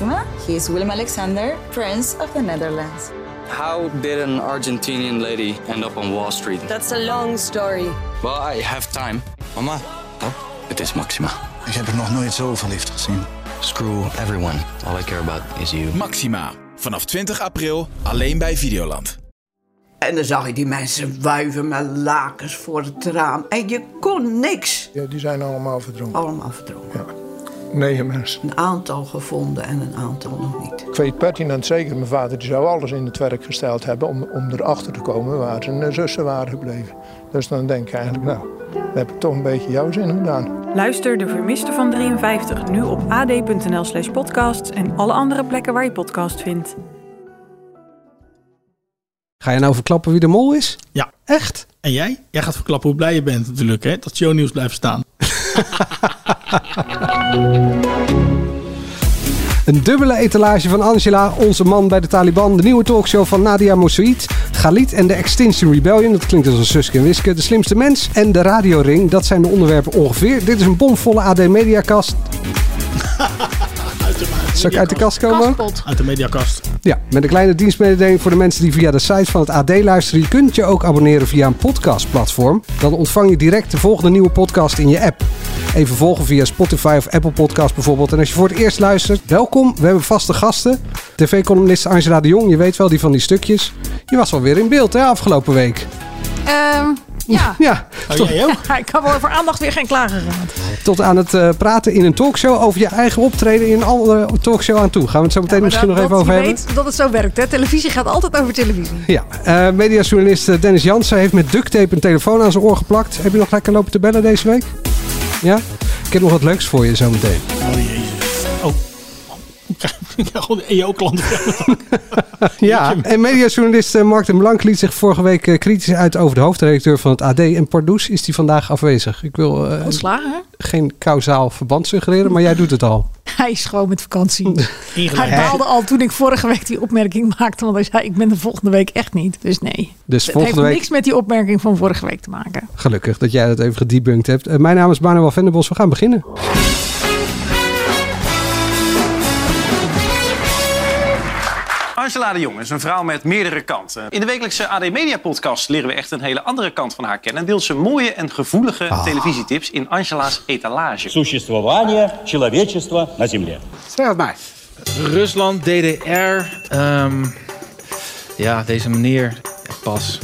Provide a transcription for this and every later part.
Maxima. He is Willem Alexander, Prince of the Netherlands. How did an Argentinian lady end up on Wall Street? That's a long story. Well, I have time. Mama, Oh, het is Maxima. ik heb er nog nooit zo verliefd gezien. Screw everyone. All I care about is you. Maxima. Vanaf 20 april alleen bij Videoland. En dan zag je die mensen wuiven met lakens voor het raam. En je kon niks. Ja, die zijn allemaal verdronken. Allemaal verdronken. Negen mensen. Een aantal gevonden en een aantal nog niet. Ik weet pertinent zeker, mijn vader die zou alles in het werk gesteld hebben om, om erachter te komen waar zijn zussen waren gebleven. Dus dan denk ik eigenlijk, nou, dan heb ik toch een beetje jouw zin gedaan. Luister De Vermiste van 53 nu op ad.nl slash podcasts en alle andere plekken waar je podcast vindt. Ga je nou verklappen wie de mol is? Ja. Echt? En jij? Jij gaat verklappen hoe blij je bent natuurlijk, hè? Dat shownieuws blijft staan. Een dubbele etalage van Angela, onze man bij de Taliban. De nieuwe talkshow van Nadia Moussaoui. Galit en de Extinction Rebellion. Dat klinkt als een Suske en Wiske. De slimste mens en de radioring. Dat zijn de onderwerpen ongeveer. Dit is een bomvolle AD Mediakast. Zal ik uit de kast komen? Uit de mediakast. Ja, met een kleine dienstmededeling voor de mensen die via de site van het AD luisteren. Je kunt je ook abonneren via een podcastplatform. Dan ontvang je direct de volgende nieuwe podcast in je app. Even volgen via Spotify of Apple Podcast bijvoorbeeld. En als je voor het eerst luistert, welkom. We hebben vaste gasten. TV-columnist Angela de Jong, je weet wel, die van die stukjes. Je was wel weer in beeld, hè, afgelopen week. Ehm, ja. Ja, tot, jij ook? Ja, ik kan wel voor aandacht weer geen klagen gehad. tot aan het eh, praten in een talkshow over je eigen optreden in een andere talkshow aan toe. Gaan we het zo meteen misschien dat- nog even dat over je hebben. weet dat het zo werkt. Hè? Televisie gaat altijd over televisie. Ja, eh mediajournalist eh, Dennis Jansen heeft met duct tape een telefoon aan zijn oor geplakt. Heb je nog lekker lopen te bellen deze week? Ja? Ik heb nog wat leuks voor je zometeen. Oh jezus. Oh. Gewoon de EO-klanten. Ja, en mediajournalist eh, Mark den Blank liet zich vorige week eh, kritisch uit over de hoofdredacteur van het AD. En Pardoes is die vandaag afwezig. Ik wil eh, Ontslagen, hè? geen kausaal verband suggereren, maar jij doet het al. Hij is gewoon met vakantie. Hij baalde al toen ik vorige week die opmerking maakte. Want hij zei, ik ben de volgende week echt niet. Dus nee. Dus het volgende heeft week, niks met die opmerking van vorige week te maken. gelukkig dat jij dat even gedebunked hebt. Mijn naam is Manuel Venderbos. We gaan beginnen. Angela de Jong is een vrouw met meerdere kanten. In de wekelijkse AD Media podcast leren we echt een hele andere kant van haar kennen. En deelt ze mooie en gevoelige televisietips in Angela's etalage. существования человечества на Земле. Zeg het maar. Rusland, DDR. ehm, ja, deze meneer. Pas.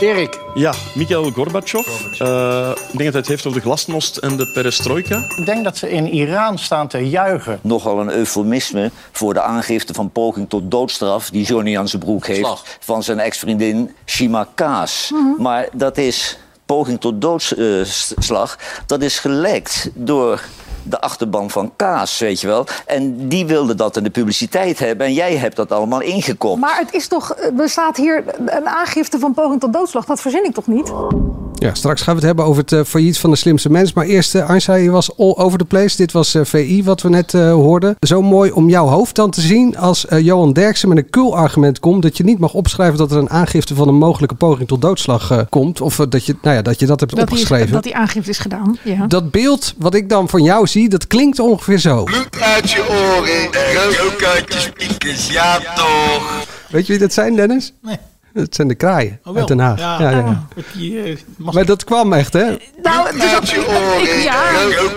Erik. Ja, Mikhail Gorbachev. Eh, ik denk dat hij het heeft over de glasnost en de perestroika. Ik denk dat ze in Iran staan te juichen. Nogal een eufemisme voor de aangifte van poging tot doodstraf... die Johnny aan zijn broek heeft van zijn ex-vriendin Shima Kaas. Maar dat is poging tot doodslag. dat is gelekt door de achterban van Kaas, weet je wel. En die wilde dat in de publiciteit hebben... en jij hebt dat allemaal ingekopt. Maar het is toch, er staat hier een aangifte van poging tot doodslag. Dat verzin ik toch niet? Ja, straks gaan we het hebben over het eh, failliet van de slimste mens. Maar eerst, uh, je was all over the place. Dit was eh, VI, wat we net eh, hoorden. Zo mooi om jouw hoofd dan te zien als eh, Johan Derksen met een kul argument komt... dat je niet mag opschrijven dat er een aangifte van een mogelijke poging tot doodslag eh, komt. Of dat, je, nou ja, dat je dat hebt Dat die, opgeschreven. dat die aangifte is gedaan. Ja. Dat beeld wat ik dan van jou zie, dat klinkt ongeveer zo. Bloed uit je oren, rook uit je spiekers, ja toch. Weet je wie dat zijn, Dennis? Nee. Dat zijn de kraaien Oh, uit Den Haag. Ja, Ja, ja, die, eh, Maar dat kwam echt, hè? Nou, dus Uit je ik- oren, ja. je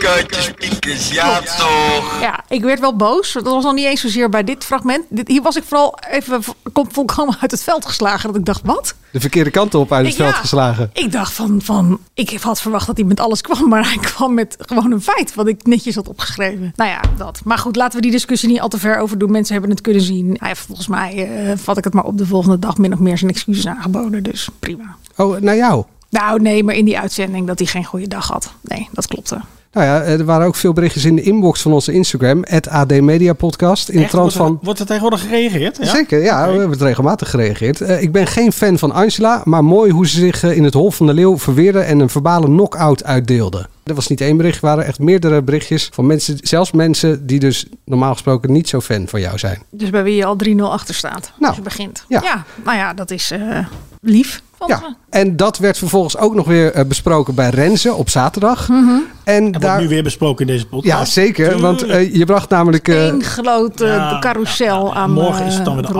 toch. Ja, ik werd wel boos. Dat was nog niet eens zozeer bij dit fragment. Dit, hier was ik vooral even vo- kom- volkomen uit het veld geslagen. Dat ik dacht, wat? De verkeerde kant op uit het Ja. veld geslagen. Ik dacht van, van, ik had verwacht dat hij met alles kwam. Maar hij kwam met gewoon een feit wat ik netjes had opgeschreven. Nou ja, dat. Maar goed, laten we die discussie niet al te ver over doen. Mensen hebben het kunnen zien. Hij heeft volgens mij, eh, vat ik het maar op de volgende dag, min of meer zijn excuses aangeboden. Dus prima. Oh, naar jou. Nou nee, maar in die uitzending dat hij geen goede dag had. Nee, dat klopte. Nou ja, er waren ook veel berichtjes in de inbox van onze Instagram, het AD Media Podcast. In de Echt? trant wordt, er, van. wordt er tegenwoordig gereageerd? Ja? Zeker, ja, we hebben het regelmatig gereageerd. Eh, ik ben geen fan van Angela, maar mooi hoe ze zich eh, in het Hol van de Leeuw verweerde en een verbale knock-out uitdeelde. Er was niet één bericht, er waren echt meerdere berichtjes van mensen, zelfs mensen die dus normaal gesproken niet zo fan van jou zijn. Dus bij wie je al 3-0 achter staat. Nou, als je begint. ja. Ja. nou ja, dat is eh, lief. Ja, en dat werd vervolgens ook nog weer eh, besproken bij Renze op zaterdag. En, En daar... wordt nu weer besproken in deze podcast. Ja, zeker. Want eh, je bracht namelijk... eh, Eén grote Ja, carousel aan Morgen is het dan weer de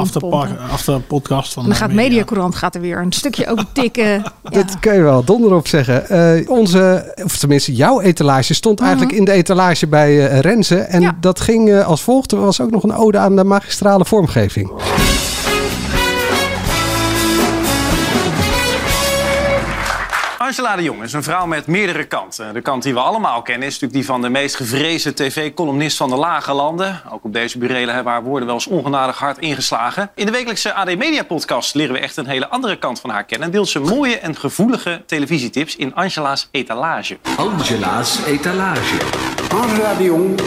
afterpodcast van En dan de gaat Mediacourant gaat er weer een stukje over tikken. Dat kun je wel donder op zeggen. Eh, onze, of tenminste jouw etalage stond eigenlijk in de etalage bij Renze. En dat ging als volgt. Er was ook nog een ode aan de magistrale vormgeving. Angela de Jong is een vrouw met meerdere kanten. De kant die we allemaal kennen is natuurlijk die van de meest gevreesde tv-columnist van de lage landen. Ook op deze burelen hebben haar woorden wel eens ongenadig hard ingeslagen. In de wekelijkse AD Media podcast leren we echt een hele andere kant van haar kennen. En deelt ze mooie en gevoelige televisietips in Angela's etalage. Angela's etalage. Angela de Jong.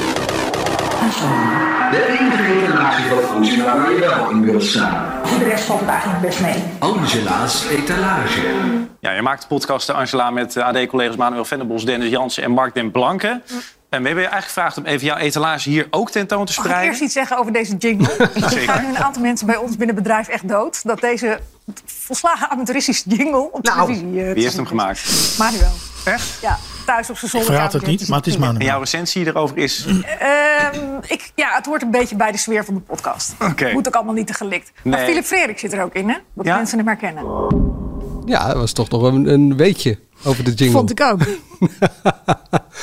De enige etalage van Angela waar je wel in wilt staan. De rest valt eigenlijk best mee. Angela's etalage. Ja, je maakt de podcast Angela met eh, AD-collega's Manuel Venderbos, Dennis Jansen en Mark den Blanke. En we hebben je eigenlijk gevraagd om even jouw etalage hier ook tentoon te Mag ik spreiden. eerst iets zeggen over deze jingle? Er Zeker. gaan nu een aantal mensen bij ons binnen het bedrijf echt dood. Dat deze volslagen amateuristische jingle op televisie... eh, te Wie heeft hem gemaakt? Manuel. Echt? Ja, thuis op zijn zolder. verraad het niet, maar het is En Manuel. jouw recensie erover is... Ehm, ik, ja, het hoort een beetje bij de sfeer van de podcast. Oké. Moet ook allemaal niet te gelikt. Maar. Philip Frederik zit er ook in, hè? Dat Ja? mensen hem herkennen. Ja, dat was toch nog een, een weetje over de jingle. Vond ik ook.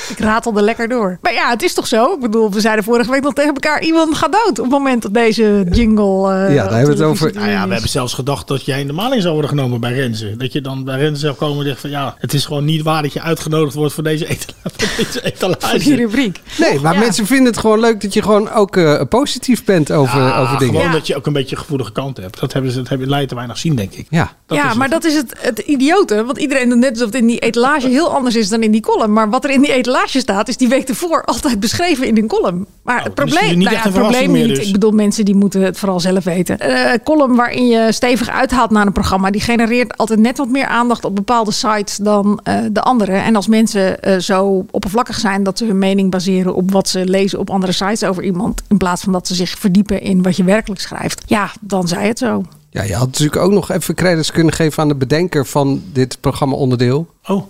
ik ratelde lekker door. Maar ja, het is toch zo? Ik bedoel, we zeiden vorige week nog tegen elkaar... iemand gaat dood op het moment dat deze jingle... eh, Ja, daar hebben we het over. Nou ja, we hebben zelfs gedacht dat jij in de maling zou worden genomen bij Renze. Dat je dan bij Renze zou komen en zegt van ja, het is gewoon niet waar dat je uitgenodigd wordt voor deze, etala voor deze etalage. Voor die rubriek. Nee, maar mensen vinden het gewoon leuk dat je gewoon ook eh, positief bent over, Ja, over dingen. Gewoon dat je ook een beetje gevoelige kant hebt. Dat hebben ze, dat hebben leidt te weinig zien, denk ik. Ja. ja, maar dat is het, het idiote. Want iedereen doet net alsof het in die etalage heel anders is dan in die column. Maar wat er in die etalage staat, is die week ervoor altijd beschreven in een column. Maar het dan is het probleem, niet nou het probleem meer niet. dus. Ik bedoel, mensen die moeten het vooral zelf weten. Eh, Een column waarin je stevig uithaalt naar een programma, die genereert altijd net wat meer aandacht op bepaalde sites dan eh, de andere. En als mensen eh, zo oppervlakkig zijn dat ze hun mening baseren op wat ze lezen op andere sites over iemand, in plaats van dat ze zich verdiepen in wat je werkelijk schrijft, ja, dan zei het zo. Ja, je had natuurlijk ook nog even credits kunnen geven aan de bedenker van dit programma onderdeel. Oh.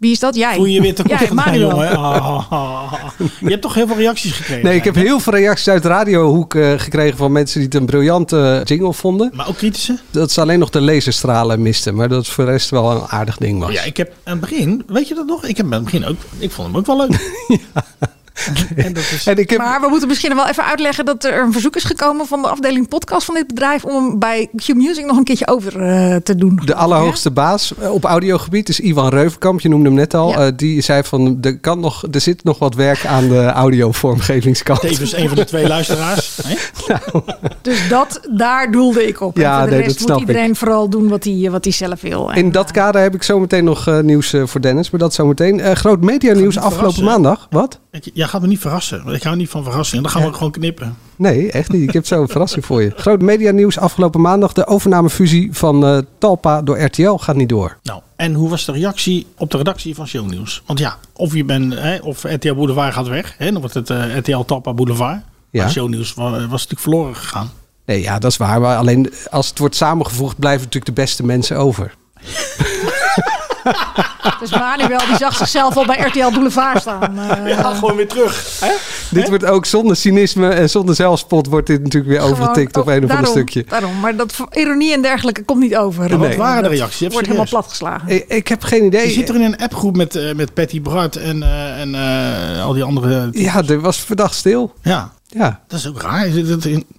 Wie is dat? Jij? Voel je je weer te Jij, kort gedaan, Manuel. jongen. Ah, ah, ah. Je hebt toch heel veel reacties gekregen? Nee, ik heb heel veel reacties uit de radiohoek eh, gekregen van mensen die het een briljante jingle vonden. Maar ook kritische? Dat ze alleen nog de laserstralen misten, maar dat het voor de rest wel een aardig ding was. Ja, ik heb aan het begin, weet je dat nog? Ik heb aan het begin ook, ik vond hem ook wel leuk. En dat is... En ik heb... Maar we moeten misschien wel even uitleggen dat er een verzoek is gekomen van de afdeling podcast van dit bedrijf om hem bij Q Music nog een keertje over eh, te doen. De allerhoogste baas eh, op audiogebied is Ivan Reuvenkamp. Je noemde hem net al. Eh, die zei van, er, kan nog, er zit nog wat werk aan de audiovormgevingskant. Tevens een van de twee luisteraars. hè? Dus dat, daar doelde ik op. Ja, en voor de nee, rest dat moet iedereen vooral doen wat hij, wat hij zelf wil. En, In dat kader heb ik zometeen nog nieuws voor Dennis, maar dat zometeen. Groot media nieuws afgelopen maandag. Wat? Ik- Jij gaat me niet verrassen. want Ik hou niet van verrassingen. Dan gaan we ook gewoon knippen. Nee, echt niet. Ik heb zo een verrassing voor je. Groot media nieuws afgelopen maandag. De overnamefusie van eh, Talpa door RTL gaat niet door. Nou, en hoe was de reactie op de redactie van Shownieuws? Want ja, of je bent, hè, of RTL Boulevard gaat weg. Hè, dan wordt het eh, RTL Talpa Boulevard. Ja. Maar Shownieuws wa- was, natuurlijk verloren gegaan. Nee, ja, dat is waar. Maar alleen als het wordt samengevoegd, blijven natuurlijk de beste mensen over. Dus Manuel die zag zichzelf al bij RTL Boulevard staan. eh, Ja, gewoon weer terug. Hè? Dit wordt ook zonder cynisme en zonder zelfspot wordt dit natuurlijk weer gewoon- overgetikt op oh, een of ander stukje. Daarom, maar dat ironie en dergelijke komt niet over. Maar wat Nee. waren de reacties? Wordt helemaal platgeslagen. Ik, ik heb geen idee. Je zit er in een appgroep met, eh, met Patty Bart en, eh, en eh, al die andere. Ja, er was verdacht stil. Ja, Ja. dat is ook raar.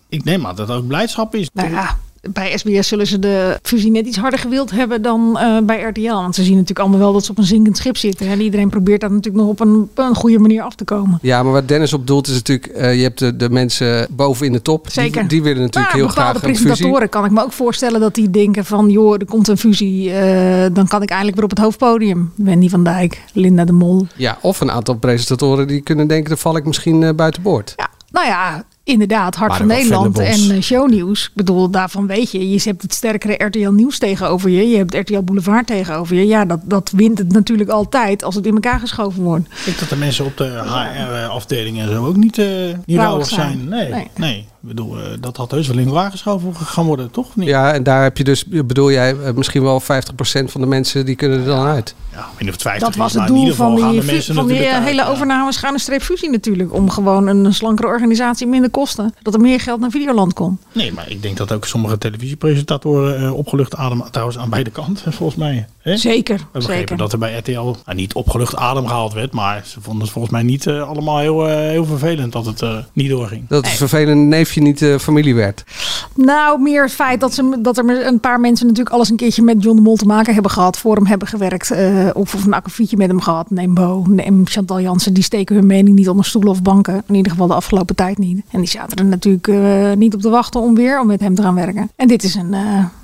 Ik neem aan dat dat ook blijdschap is. Nou ja, bij SBS zullen ze de fusie net iets harder gewild hebben dan eh, bij RTL. Want ze zien natuurlijk allemaal wel dat ze op een zinkend schip zitten. En iedereen probeert daar natuurlijk nog op een, een goede manier af te komen. Ja, maar wat Dennis op doelt is natuurlijk... eh, je hebt de, de mensen boven in de top. Zeker. Die, die willen natuurlijk heel graag een fusie. presentatoren kan ik me ook voorstellen dat die denken van... joh, er komt een fusie, eh, dan kan ik eindelijk weer op het hoofdpodium. Wendy van Dijk, Linda de Mol. Ja, of een aantal presentatoren die kunnen denken... dan val ik misschien buiten boord. Ja, nou ja, inderdaad, Hart van Nederland en eh, shownieuws. Ik bedoel, daarvan weet je, je hebt het sterkere RTL Nieuws tegenover je. Je hebt RTL Boulevard tegenover je. Ja, dat, dat wint het natuurlijk altijd als het in elkaar geschoven wordt. Ik denk dat de mensen op de HR-afdeling en zo ook niet, eh niet zijn. zijn. Nee, Nee. nee. Ik bedoel, eh, dat had heus wel in de wagen geschoven gaan worden, toch? Niet? Ja, en daar heb je dus, bedoel jij, eh, misschien wel 50% van de mensen die kunnen er dan uit. Ja, niet of het 50 Dat was is, het in doel ieder van geval gaan die, de mensen van die uit. hele overname schuine streep fusie natuurlijk. Om gewoon een slankere organisatie minder kosten. Dat er meer geld naar Videoland kon. Nee, maar ik denk dat ook sommige televisiepresentatoren eh, opgelucht adem, trouwens aan beide kanten, volgens mij. Hè? Zeker, We begrepen zeker. dat er bij RTL nou, niet opgelucht adem gehaald werd, maar ze vonden het volgens mij niet allemaal heel, eh, heel vervelend dat het eh, niet doorging. Dat het vervelende neefje niet eh, familie werd. Nou, meer het feit dat, ze, dat er een paar mensen natuurlijk alles een keertje met John de Mol te maken hebben gehad. Voor hem hebben gewerkt. eh, of, of een akkefietje met hem gehad. Neem Bo, neem Chantal Jansen. Die steken hun mening niet onder stoelen of banken. In ieder geval de afgelopen tijd niet. En die zaten er natuurlijk eh, niet op te wachten om weer om met hem te gaan werken. En dit is een,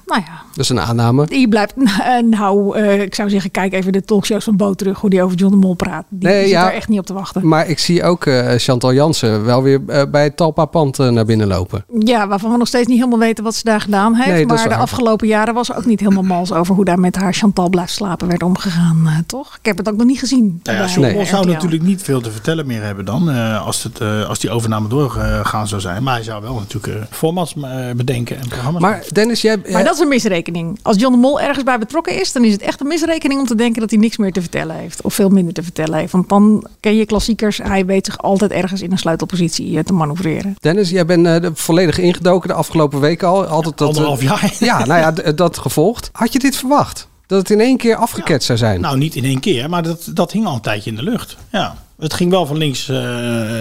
nou ja, Dat is een aanname. die blijft, nou, eh, ik zou zeggen, kijk even de talkshows van Bo terug. Hoe die over John de Mol praat. Die, Nee, die ja. zit er echt niet op te wachten. Maar ik zie ook eh, Chantal Jansen wel weer eh, bij het Talpa-pand naar binnen lopen. Ja, waarvan we nog steeds niet helemaal weten wat ze daar gedaan heeft. Nee, dat is maar de afgelopen jaren was er ook niet helemaal mals over hoe daar met haar Chantal blijft slapen werd omgegaan, eh, toch? Ik heb het ook nog niet gezien. Nou ja, John Mol zou RTL. natuurlijk niet veel te vertellen meer hebben dan. eh, als, het, eh, als die overname doorgaan zou zijn. Maar hij zou wel natuurlijk formats eh, bedenken en programma's Maar Dennis, jij... Maar dat is een misrekening. Als John de Mol ergens bij betrokken is, dan is het echt een misrekening om te denken dat hij niks meer te vertellen heeft. Of veel minder te vertellen heeft. Want dan ken je klassiekers. Hij weet zich altijd ergens in een sleutelpositie eh, te manoeuvreren. Dennis, jij bent eh, de- volledig ingedoken de afgelopen weken al. Altijd dat, anderhalf jaar. Ja, nou ja, dat gevolgd. Had je dit verwacht? Dat het in één keer afgeketst zou zijn? Nou, niet in één keer, maar dat, dat hing al een tijdje in de lucht. Ja. Het ging wel van links eh,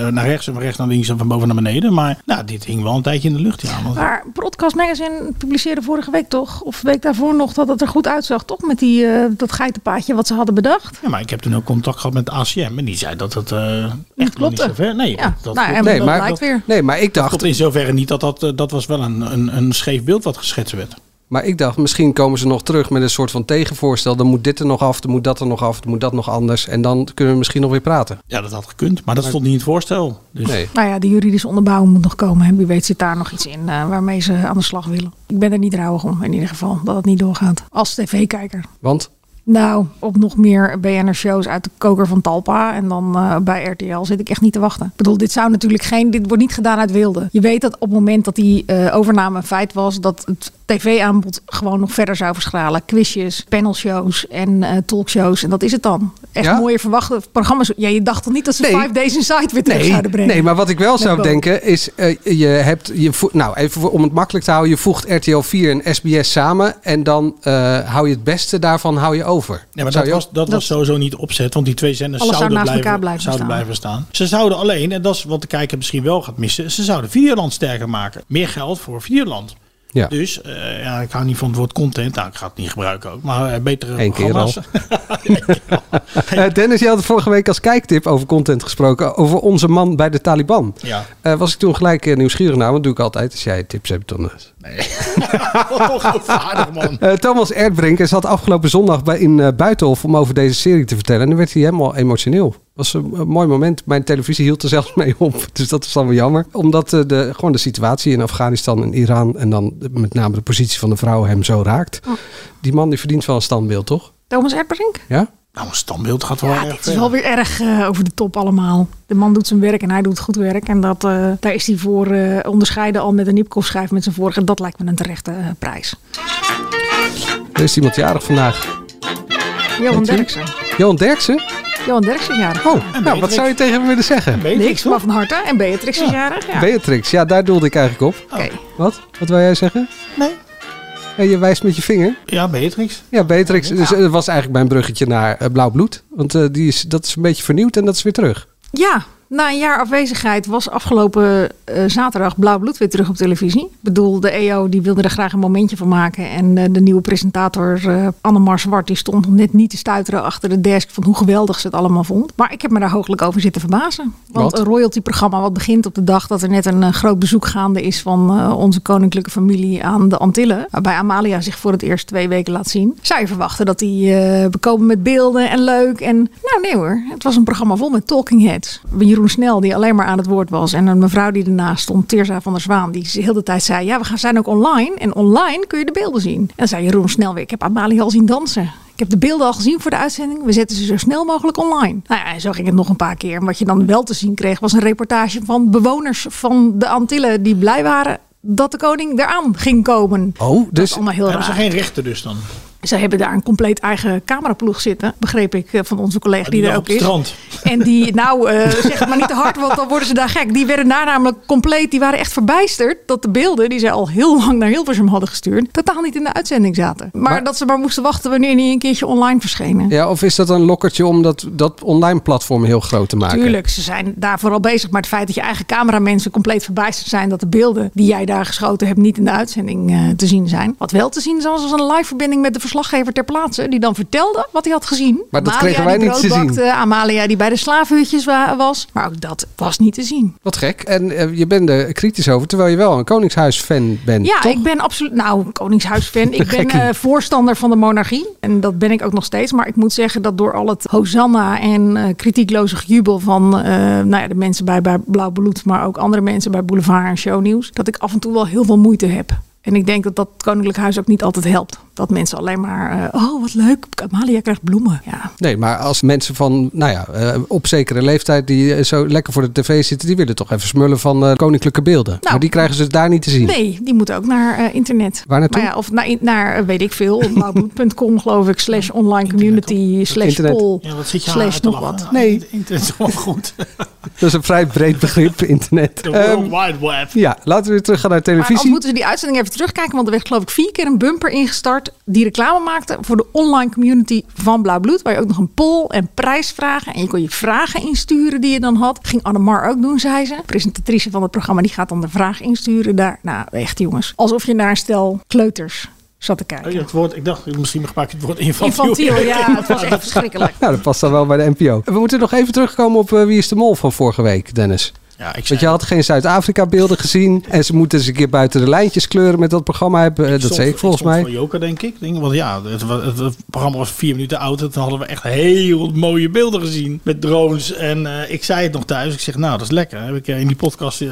naar rechts en van rechts naar links en van boven naar beneden. Maar nou, dit hing wel een tijdje in de lucht. Ja, want- Maar Broadcast Magazine publiceerde vorige week toch, of de week daarvoor nog, dat het er goed uitzag, toch? Met die, eh, dat geitenpaadje wat ze hadden bedacht. ja, maar ik heb toen ook contact gehad met de ACM en die zei dat het eh echt niet klopte. zo ver... Nee, Ja, dat nou, klopt niet. dat blijkt weer. Nee, maar ik Dat dacht... klopt in zoverre niet dat dat, dat was wel een, een, een scheef beeld wat geschetst werd. Maar ik dacht, misschien komen ze nog terug met een soort van tegenvoorstel. Dan moet dit er nog af, dan moet dat er nog af, dan moet dat nog anders. En dan kunnen we misschien nog weer praten. Ja, dat had gekund, maar dat stond niet in het voorstel. Dus Nee. Nou ja, die juridische onderbouwing moet nog komen. En wie weet zit daar nog iets in eh, waarmee ze aan de slag willen. Ik ben er niet rouwig om, in ieder geval, dat het niet doorgaat. Als tv-kijker. Want? Nou, op nog meer BNR-shows uit de koker van Talpa. En dan eh, bij RTL zit ik echt niet te wachten. Ik bedoel, dit zou natuurlijk geen... Dit wordt niet gedaan uit wilde. Je weet dat op het moment dat die eh, overname een feit was... dat het tv-aanbod gewoon nog verder zou verschralen. Quizjes, panelshows en eh, talkshows. En dat is het dan. Echt Ja? mooie verwachte programma's. Ja, je dacht toch niet dat ze Five Days Inside weer terug Nee, zouden brengen? nee, maar wat ik wel zou denken is, je hebt, je nou even om het makkelijk te houden, je voegt RTL 4 en SBS samen en dan hou je het beste daarvan hou je over. Ja, maar Zou dat, was, dat, was sowieso niet opzet, want die twee zenders Alles zou zouden, naast blijven, elkaar blijven zouden staan. blijven staan. Ze zouden alleen, en dat is wat de kijker misschien wel gaat missen, ze zouden Videoland sterker maken. Meer geld voor Videoland. Ja. Dus, eh, ja, ik hou niet van het woord content, nou, ik ga het niet gebruiken ook, maar eh, betere Eén keer programma's. Eh, Dennis, je had vorige week als kijktip over content gesproken. Over onze man bij de Taliban. Ja. Eh, was ik toen gelijk nieuwsgierig naar, want dat doe ik altijd. Als jij tips hebt, dan... Ongevaardig, man. Eh, Thomas Erdbrink zat afgelopen zondag bij, in eh, Buitenhof om over deze serie te vertellen. En dan werd hij helemaal emotioneel. was een, een mooi moment. Mijn televisie hield er zelfs mee op. Dus dat is dan wel jammer. Omdat eh, de, gewoon de situatie in Afghanistan en Iran... en dan de- met name de positie van de vrouw hem zo raakt. Die man die verdient wel een standbeeld, toch? Thomas Erdbrink? Ja? Nou, een standbeeld gaat wel Ja, erg dit is wel weer erg eh, over de top allemaal. De man doet zijn werk en hij doet goed werk. En dat, eh, daar is hij voor eh, onderscheiden al met een Nipkoff-schijf met zijn vorige. Dat lijkt me een terechte eh, prijs. Er is iemand jarig vandaag. Johan? Derksen. Johan Derksen? Johan Derksen is jarig. Oh, nou, wat zou je tegen hem willen zeggen? Niks, maar van harte. En Beatrix is jarig. Ja. Beatrix, ja, daar doelde ik eigenlijk op. Oké. Wat? Wat wil jij zeggen? Nee. Ja, je wijst met je vinger. Ja, Beatrix. Ja, Beatrix. Dus, eh, dat was eigenlijk mijn bruggetje naar eh, Blauw Bloed. Want eh, die is, dat is een beetje vernieuwd en dat is weer terug. Ja, na een jaar afwezigheid was afgelopen eh, zaterdag Blauw Bloed weer terug op televisie. Ik bedoel, de EO die wilde er graag een momentje van maken. En eh, de nieuwe presentator eh Annemar Zwart die stond net niet te stuiteren achter de desk van hoe geweldig ze het allemaal vond. Maar ik heb me daar hooglijk over zitten verbazen. Want Wat? een royalty-programma wat begint op de dag dat er net een groot bezoek gaande is van onze koninklijke familie aan de Antillen. Waarbij Amalia zich voor het eerst twee weken laat zien. Zou je verwachten dat die bekomen met beelden en leuk. En nou nee hoor, het was een programma vol met talking heads. Jeroen Snel die alleen maar aan het woord was. En een mevrouw die ernaast stond, Teerza van der Zwaan. Die de hele tijd zei, ja we gaan zijn ook online. En online kun je de beelden zien. En dan zei Jeroen Snel weer, ik heb Amalia al zien dansen. Ik heb de beelden al gezien voor de uitzending. We zetten ze zo snel mogelijk online. Nou ja, en zo ging het nog een paar keer. En wat je dan wel te zien kreeg, was een reportage van bewoners van de Antillen die blij waren dat de koning eraan ging komen. Oh, dus allemaal heel Hebben ze raar. geen rechten dus dan? Ze hebben daar een compleet eigen cameraploeg zitten, begreep ik eh, van onze collega die, die er lag ook op het is. strand. En die, nou, eh, zeg het maar niet te hard, want dan worden ze daar gek. Die werden daar namelijk compleet, die waren echt verbijsterd dat de beelden die ze al heel lang naar Hilversum hadden gestuurd, totaal niet in de uitzending zaten. Maar, Maar- dat ze maar moesten wachten wanneer die een keertje online verschenen. Ja, of is dat een lokkertje om dat, dat online platform heel groot te maken? Tuurlijk, ze zijn daar vooral bezig. Maar het feit dat je eigen cameramensen compleet verbijsterd zijn... dat de beelden die jij daar geschoten hebt niet in de uitzending eh, te zien zijn. Wat wel te zien is was een live verbinding met de verslaggever ter plaatse... die dan vertelde wat hij had gezien. Maar dat Amalia kregen wij niet te zien. bakte, Amalia die bij de slavenhutjes wa- was. Maar ook dat was niet te zien. Wat gek. En eh, je bent er kritisch over, terwijl je wel een Koningshuis-fan bent, Ja, toch? ik ben absoluut, nou, Koningshuisfan. Ik ben eh, voorstander van de monarchie. En dat ben ik ook nog steeds. Maar ik moet zeggen dat door al het hosanna en eh, kritiekloze gejubel van eh, nou ja, de mensen bij, bij Blauw Bloed, maar ook andere mensen bij Boulevard en Shownieuws, dat ik af en toe wel heel veel moeite heb. En ik denk dat dat Koninklijk Huis ook niet altijd helpt. Dat mensen alleen maar, eh, oh wat leuk, Amalia krijgt bloemen. Ja. Nee, maar als mensen van, nou ja, eh, op zekere leeftijd die eh, zo lekker voor de tv zitten, die willen toch even smullen van eh, koninklijke beelden. maar die krijgen ze daar niet te zien. Nou. Nee, die moeten ook naar eh, internet. Waar naartoe? Maar ja, of naar, naar weet ik veel, blauwbloed.com geloof ik, slash online community, slash Internet. poll, Ja, wat zit je slash nog wat. Nee. Internet is gewoon goed. Dat is een vrij breed begrip, internet. De Ehm, World Wide Web. ja, laten we weer terug gaan naar Maar televisie. moeten ze die uitzending even terugkijken. Want er werd geloof ik vier keer een bumper ingestart. Die reclame maakte voor de online community van Blauw Bloed. Waar je ook nog een poll en prijsvragen. En je kon je vragen insturen die je dan had. Ging Annemar ook doen, zei ze. Presentatrice van het programma. Die gaat dan de vraag insturen daar. Nou, echt jongens. Alsof je naar een stel kleuters zat te kijken. Oh ja, het woord, ik dacht, misschien gebruik je het woord infantiel. Infantiel, ja. Het was echt verschrikkelijk. Nou, dat past dan wel bij de NPO. We moeten nog even terugkomen op eh, Wie is de Mol van vorige week, Dennis. Ja, ik Want je had geen Zuid-Afrika-beelden gezien. En ze moeten eens een keer buiten de lijntjes kleuren met dat programma. Heb, eh, dat zei ik volgens mij. voor Joker, denk ik. Denk, want ja, het, het, het programma was vier minuten oud. En toen hadden we echt heel mooie beelden gezien. Met drones. En eh, ik zei het nog thuis. Ik zeg, nou, dat is lekker. Heb ik eh, in die podcast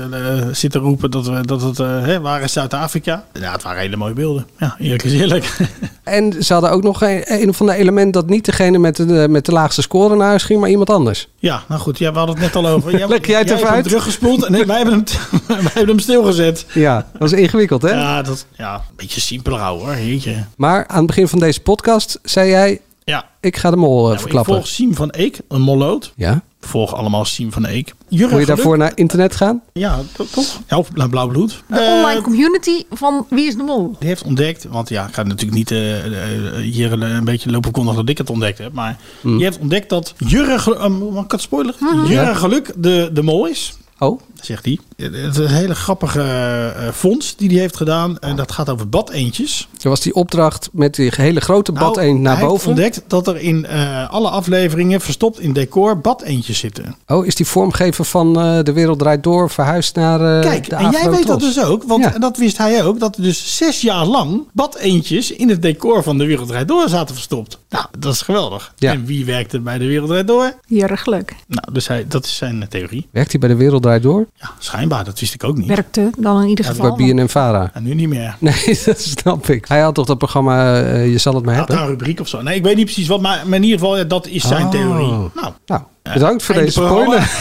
zitten roepen dat, we, dat het hè, waar is Zuid-Afrika. Ja, het waren hele mooie beelden. Ja, eerlijk is eerlijk. En ze hadden ook nog een, een of ander element dat niet degene met de, met de laagste score naar huis ging, maar iemand anders. Ja, nou goed. Ja, we hadden het net al over. Jij, Leg jij het even uit? Teruggespoeld. En nee, wij hebben hem, wij hebben hem stilgezet. Ja, dat was ingewikkeld, hè? Ja, dat, ja, een beetje simpeler houden hoor. Jeetje. Maar aan het begin van deze podcast zei jij, Ja. ik ga de mol eh, Nou, ik verklappen. volg Siem van Eek, een molloot. Ja. Volg allemaal Siem van Eek. Jurgen Moet je Geluk- daarvoor naar internet gaan? Ja, to- toch? Ja, of naar Blauw Bloed. De online community van Wie is de Mol? Die heeft ontdekt, want ja, ik ga natuurlijk niet eh, eh, hier een, beetje lopen kondigen dat ik het ontdekt heb. Maar Hmm. die heeft ontdekt dat Jurgen eh, mag ik het spoileren? Mhm. Jurgen Ja. Geluk de, de mol is. Oh. Zegt hij. Het is een hele grappige eh, fonds die hij heeft gedaan. En dat gaat over badeentjes. Er was die opdracht met die hele grote bad Nou, naar hij heeft boven. ontdekt dat er in eh, alle afleveringen verstopt in decor badeentjes zitten. Oh, is die vormgever van eh, De Wereld Draait Door verhuisd naar eh, Kijk, de en jij weet dat dus ook, want Ja. en dat wist hij ook, dat er dus zes jaar lang badeentjes in het decor van de Wereldrijd Door zaten verstopt. Nou, dat is geweldig. Ja. En wie werkte bij de Wereldrijd Door? Jurgen Geluk. Nou, dus hij, dat is zijn theorie. Werkt hij bij De Wereld Draait Door? Ja, schijnbaar, dat wist ik ook niet. Werkte dan in ieder Ja, geval. Bij BNN Vara. En nu niet meer. Nee, dat snap ik. Hij had toch dat programma eh, Je zal het maar had hebben? daar een rubriek of zo. Nee, ik weet niet precies wat, maar, maar in ieder geval, ja, dat is zijn Oh. theorie. Nou, Nou, bedankt voor einde deze spoiler.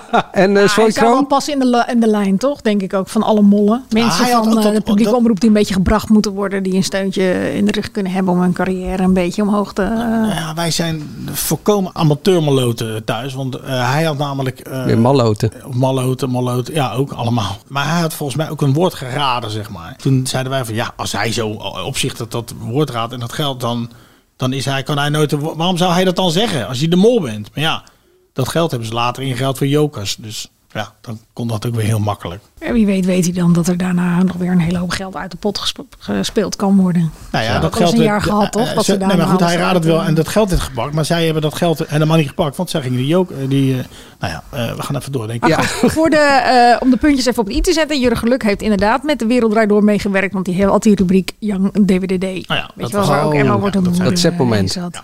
en uh, hij zou wel passen in de, in de lijn, toch? Denk ik ook van alle mollen. Mensen had van eh, de publieke dat- omroep die een beetje gebracht moeten worden. Die een steuntje in de rug kunnen hebben om hun carrière een beetje omhoog te... eh, ja, wij zijn volkomen amateurmaloten thuis. Want eh, hij had namelijk... eh, Weer malloten. Of malloten, malloten, ja, ook allemaal. Maar hij had volgens mij ook een woord geraden, zeg maar. Toen zeiden wij van, ja, als hij zo op zich dat, dat woord raadt en dat geldt, dan, dan is hij, kan hij nooit... Waarom zou hij dat dan zeggen, als je de mol bent? Maar ja, dat geld hebben ze later ingeld voor jokers. Dus ja, dan kon dat ook weer heel makkelijk. En wie weet weet hij dan dat er daarna nog weer een hele hoop geld uit de pot gespe- gespeeld kan worden. Nou ja, Zo, dat al geld een jaar gehad, toch? eh, ze- ze nee, maar goed, hij raadde het wel en eh, dat geld werd gepakt. Maar zij hebben dat geld helemaal niet gepakt, want zij gingen die ook, die, eh, nou ja, eh, we gaan even door, denk ik. Maar goed, voor de, eh, om de puntjes even op het i te zetten. Jurgen Geluk heeft inderdaad met de Wereld Door meegewerkt. Want die heeft altijd die rubriek Young DWDD. Nou ja, Weet je wel, waar ook Emma wordt ontmoet. Dat eh.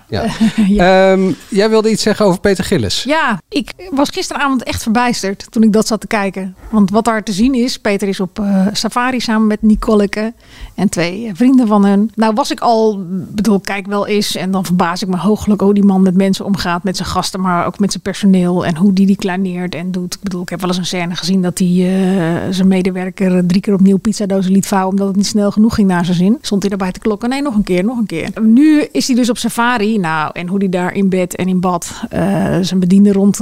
Ja. Ehm, jij wilde iets zeggen over Peter Gillis. Ja, ik was gisteravond echt verbijsterd toen ik dat zat te kijken. Want wat daar te zien is. Peter is op eh, safari samen met Nicoleke en twee eh, vrienden van hun. Nou was ik al, bedoel, kijk wel eens. En dan verbaas ik me hooglijk hoe die man met mensen omgaat. Met zijn gasten, maar ook met zijn personeel. En hoe die die kleineert en doet. Ik bedoel, ik heb wel eens een scène gezien dat hij eh, zijn medewerker drie keer opnieuw pizzadozen liet vouwen. Omdat het niet snel genoeg ging naar zijn zin. Stond hij daarbij te klokken. Nee, nog een keer, nog een keer. Nu is hij dus op safari. Nou, en hoe hij daar in bed en in bad zijn bediende rond...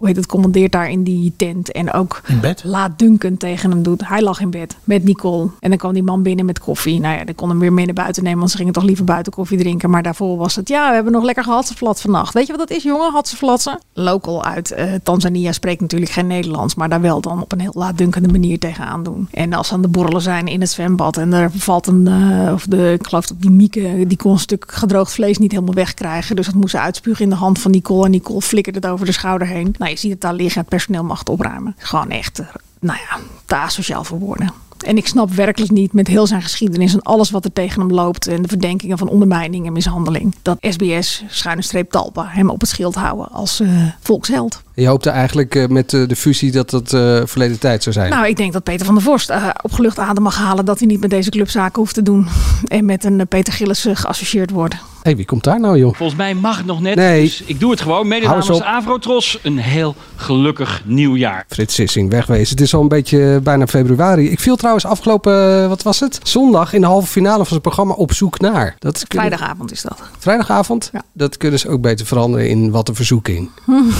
hoe heet het, commandeert daar in die tent. En ook laat Duncan tegen hem doet. Hij lag in bed met Nicole. En dan kwam die man binnen met koffie. Nou ja, dan kon hem weer mee naar buiten nemen. Want ze gingen toch liever buiten koffie drinken. Maar daarvoor was het, ja, we hebben nog lekker gehadsevlat vannacht. Weet je wat dat is, jongen? Hadsevlatsen. Local uit eh, Tanzania spreekt natuurlijk geen Nederlands. Maar daar wel dan op een heel laatdunkende manier tegenaan doen. En als ze aan de borrelen zijn in het zwembad. En er valt een, eh, of de, ik geloof dat die Mieke, die kon een stuk gedroogd vlees niet helemaal wegkrijgen. Dus dat moest ze uitspugen in de hand van Nicole. En Nicole flikkerde het over de schouder heen. Nou, je ziet het daar liggen. Het personeel mag opruimen. Gewoon echt, eh, nou ja, te asociaal voor woorden. En ik snap werkelijk niet met heel zijn geschiedenis en alles wat er tegen hem loopt. En de verdenkingen van ondermijning en mishandeling. Dat SBS, schuine streep Talpa, hem op het schild houden als eh, volksheld. Je hoopte eigenlijk eh, met eh, de fusie dat het eh, verleden tijd zou zijn. Nou, ik denk dat Peter van der Vorst eh, opgelucht adem mag halen dat hij niet met deze club zaken hoeft te doen. En met een Peter Gillis geassocieerd wordt. Hé, wie komt daar nou, joh? Volgens mij mag het nog net. Nee. Dus ik doe het gewoon. Mede Hou eens namens. Avrotros een heel gelukkig nieuwjaar. Frits Sissing, wegwezen. Het is al een beetje bijna februari. Ik viel trouwens afgelopen, wat was het? Zondag in de halve finale van zijn programma Op Zoek Naar. Dat Vrijdagavond is dat. Vrijdagavond? Dat kunnen ze ook beter veranderen in Wat een Verzoeking.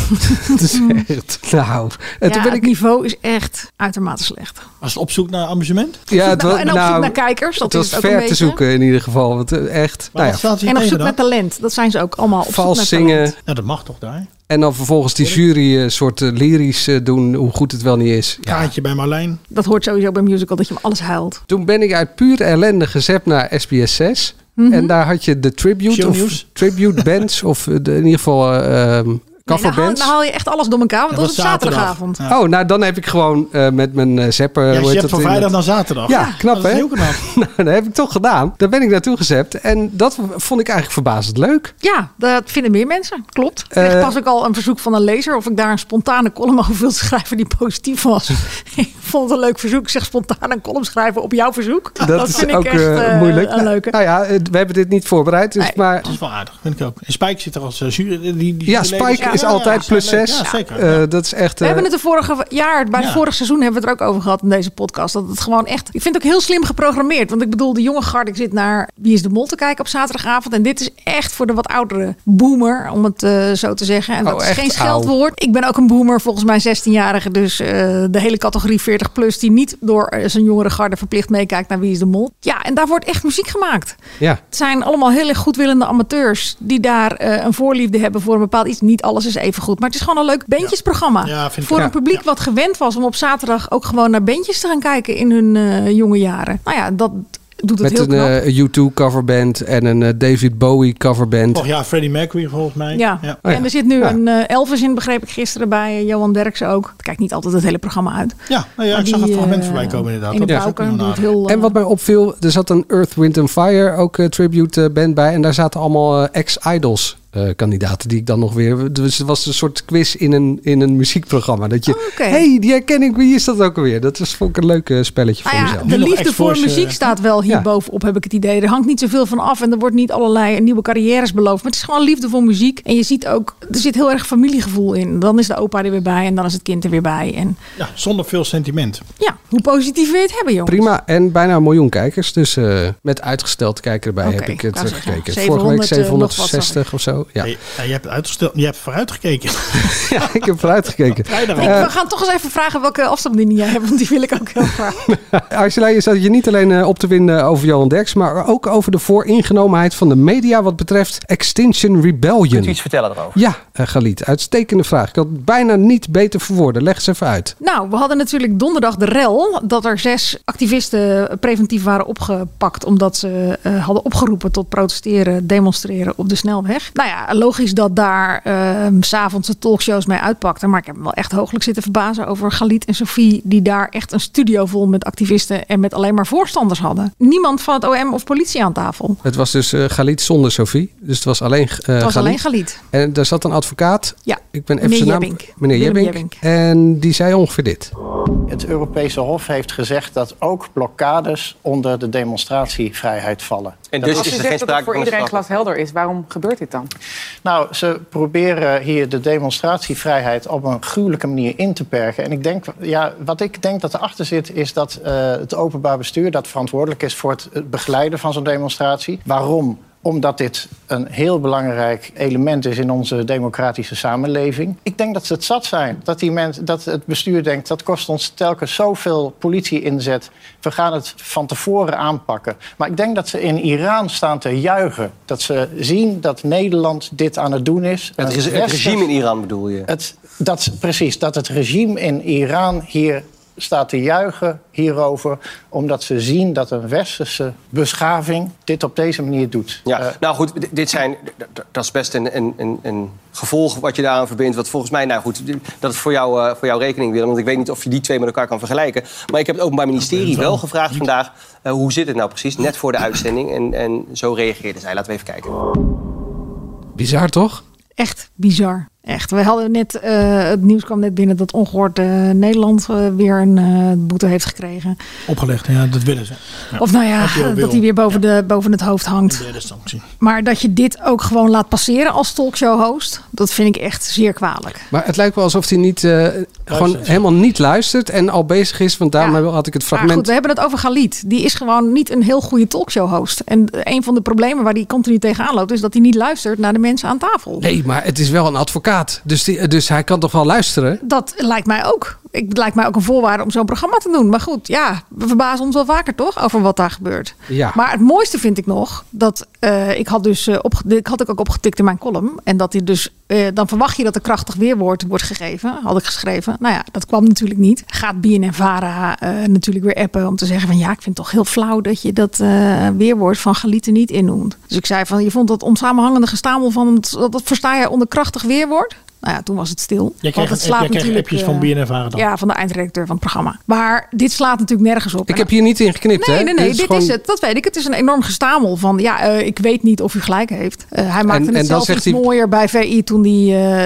Nou... En ja, toen ben het ik... niveau is echt uitermate slecht. Was het op zoek naar amusement? Ja, het was, en op zoek nou, naar kijkers, dat het is was het ook ver een te beetje. zoeken in ieder geval. Want eh, echt, nou ja. En op zoek naar talent. Dat zijn ze ook allemaal op Vals zoek naar talent. zingen. Ja, dat mag toch daar? En dan vervolgens die jury een soort eh, lyrisch eh, doen, hoe goed het wel niet is. Ja. Kaartje bij Marlijn. Dat hoort sowieso bij musical, dat je hem alles huilt. Toen ben ik uit pure ellende gezept naar SBS 6. Mhm. En daar had je de tribute of tribute bands of eh, de, in ieder geval eh, Nee, dan, haal, coverbands. dan haal je echt alles door elkaar, want dat, was op zaterdagavond. Oh, nou dan heb ik gewoon eh, met mijn eh, zapper. Ja, je hebt van vrijdag naar zaterdag. Ja, knap dat is hè? heel knap. nou, dat heb ik toch gedaan. Daar ben ik naartoe gezept. En dat vond ik eigenlijk verbazend leuk. Ja, dat vinden meer mensen. Klopt. Ik Eh, kreeg pas ook al een verzoek van een lezer of ik daar een spontane column over wil schrijven die positief was. ik vond het een leuk verzoek. Ik zeg spontaan een column schrijven op jouw verzoek. Dat, is vind ook ik echt eh, eh, moeilijk. een leuke. Nou ja, we hebben dit niet voorbereid. Dus maar, Dat is wel aardig, vind ik ook. En Spike zit er als uh, jury. Die, die ja, Spike is altijd plus zijn leuk. 6. Ja, zeker. dat is echt. We eh, hebben het de vorige jaar, bij het vorige seizoen hebben we het er ook over gehad in deze podcast. Dat het gewoon echt, ik vind het ook heel slim geprogrammeerd. Want ik bedoel, de jonge garde zit naar Wie is de Mol te kijken op zaterdagavond. En dit is echt voor de wat oudere boomer, om het eh, zo te zeggen. En Oh, dat is geen oud. scheldwoord. Ik ben ook een boomer, volgens mij 16-jarige. Dus eh, de hele categorie 40 plus die niet door eh, zijn jongere garde verplicht meekijkt naar Wie is de Mol. Ja, en daar wordt echt muziek gemaakt. ja. Het zijn allemaal heel erg goedwillende amateurs die daar eh, een voorliefde hebben voor een bepaald iets. Niet alles is even goed, maar het is gewoon een leuk bandjesprogramma. Ja, vind ik voor een publiek wat gewend was om op zaterdag ook gewoon naar bandjes te gaan kijken in hun eh, jonge jaren. Nou ja, dat doet het Met heel een knap. eh, U2 coverband en een eh, David Bowie coverband. Vorig jaar Freddie Mercury volgens mij. ja. Oh ja. en er zit nu Ja. een eh, Elvis in, begreep ik gisteren bij Johan Derksen ook. Ik kijk niet altijd het hele programma uit. Ja, nou ja Maar ik zag die, het fragment voorbij komen inderdaad. In de Dat ook doet heel... En wat mij opviel, er zat een Earth, Wind and Fire ook tribute band bij. En daar zaten allemaal ex-idols eh, kandidaten die ik dan nog weer... Dus het was een soort quiz in een, in een muziekprogramma. Dat je, Oh, hey, die herken ik, wie is dat ook alweer? Dat was, vond ik een leuk eh, spelletje Nou voor ja, mezelf. de liefde voor muziek eh, staat wel hier ja. bovenop, heb ik het idee. Er hangt niet zoveel van af en er wordt niet allerlei nieuwe carrières beloofd. Maar het is gewoon liefde voor muziek. En je ziet ook, er zit heel erg familiegevoel in. Dan is de opa er weer bij en dan is het kind er weer bij. En Ja, zonder veel sentiment. ja, hoe positief wil je het hebben, jongens? Prima, en bijna een miljoen kijkers. Dus eh, met uitgesteld kijken erbij heb ik het ik wou zeggen, gekeken. 700, Vorige week eh, nog wat, zag 760 of zo. Ja. Hey, ja, je hebt uitgesteld, je hebt vooruitgekeken. ja, ik heb vooruit gekeken. Vrijdag Ik, Eh, we gaan toch eens even vragen welke afstandsbediening jij hebt, want die wil ik ook heel graag. Angela, je zat je niet alleen eh, op te winnen over Johan Derks, maar ook over de vooringenomenheid van de media wat betreft Extinction Rebellion. Kunt u iets vertellen erover? Ja, eh, Galit, uitstekende vraag. Ik had het bijna niet beter verwoorden. Leg eens even uit. Nou, we hadden natuurlijk donderdag de rel dat er zes activisten preventief waren opgepakt omdat ze eh, hadden opgeroepen tot protesteren, demonstreren op de snelweg. Nou ja, logisch dat daar uh, s'avonds de talkshows mee uitpakten. Maar ik heb me wel echt hooglijk zitten verbazen over Galit en Sophie, die daar echt een studio vol met activisten en met alleen maar voorstanders hadden. Niemand van het OM of politie aan tafel. Het was dus uh, Galit zonder Sophie. Dus het was alleen uh, Het was Galit. alleen Galit. En daar zat een advocaat. Ja, Ik ben even meneer zijn naam. Meneer. Jebbink. En die zei ongeveer dit. Het Europese Hof heeft gezegd dat ook blokkades onder de demonstratievrijheid vallen. En Dat dus is- is er geen sprake voor van iedereen glashelder is. Waarom gebeurt dit dan? Nou, ze proberen hier de demonstratievrijheid op een gruwelijke manier in te perken. En ik denk, ja, wat ik denk dat erachter zit, is dat eh, het openbaar bestuur dat verantwoordelijk is voor het begeleiden van zo'n demonstratie. Waarom? Omdat dit een heel belangrijk element is in onze democratische samenleving. Ik denk dat ze het zat zijn. Dat, die mens, dat het bestuur denkt, dat kost ons telkens zoveel politie-inzet. We gaan het van tevoren aanpakken. Maar ik denk dat ze in Iran staan te juichen. Dat ze zien dat Nederland dit aan het doen is. Het, het regime in Iran bedoel je? het, dat, precies, dat het regime in Iran hier staat te juichen hierover... omdat ze zien dat een westerse beschaving dit op deze manier doet. Ja, Eh, nou goed, dit zijn, dat is best een, een, een, een gevolg wat je daaraan verbindt. Wat volgens mij, nou goed, dat is voor, jou, eh, voor jouw rekening, Willem. Want ik weet niet of je die twee met elkaar kan vergelijken. Maar ik heb het Openbaar Ministerie wel gevraagd vandaag... eh, hoe zit het nou precies, net voor de uitzending. En, en zo reageerden zij. Laten we even kijken. Bizar toch? Echt bizar. Echt. We hadden net, eh, het nieuws kwam net binnen dat ongehoord eh, Nederland eh, weer een eh, boete heeft gekregen. Opgelegd, ja, dat willen ze. Ja. Of nou ja, dat hij weer boven, de, boven het hoofd hangt. Maar dat je dit ook gewoon laat passeren als talkshow-host, dat vind ik echt zeer kwalijk. Maar het lijkt wel alsof hij niet, eh, gewoon helemaal niet luistert en al bezig is. Want daarom had ik het Maar fragment. goed, we hebben het over Galit. Die is gewoon niet een heel goede talkshow-host. En een van de problemen waar hij continu tegenaan loopt, is dat hij niet luistert naar de mensen aan tafel. Nee, maar het is wel een advocaat. Dus, die, dus hij kan toch wel luisteren? Dat lijkt mij ook. Ik, het lijkt mij ook een voorwaarde om zo'n programma te doen. Maar goed, ja, we verbazen ons wel vaker toch over wat daar gebeurt. Ja. Maar het mooiste vind ik nog dat eh, ik had dus eh, op, ik had ik ook opgetikt in mijn column. En dat hij dus, eh, dan verwacht je dat er krachtig weerwoord wordt gegeven. Had ik geschreven. Nou ja, dat kwam natuurlijk niet. Gaat BNN Vara natuurlijk weer appen om te zeggen van ja, ik vind het toch heel flauw dat je dat weerwoord van Galieten niet innoemt. Dus ik zei van je vond dat onsamenhangende gestamel van dat, dat versta je onder krachtig weerwoord? Nou ja, toen was het stil. Want kreeg, het slaat kreeg natuurlijk, appjes van eh, dan? Ja, van de eindredacteur van het programma. Maar dit slaat natuurlijk nergens op. Ik heb hier niet in geknipt, Nee, hè? nee, nee, dit, is, gewoon- het. Dat weet ik. Het is een enorm gestamel van, ja, eh, ik weet niet of u gelijk heeft. Eh, hij maakte en het zelf iets hij- mooier bij VI toen hij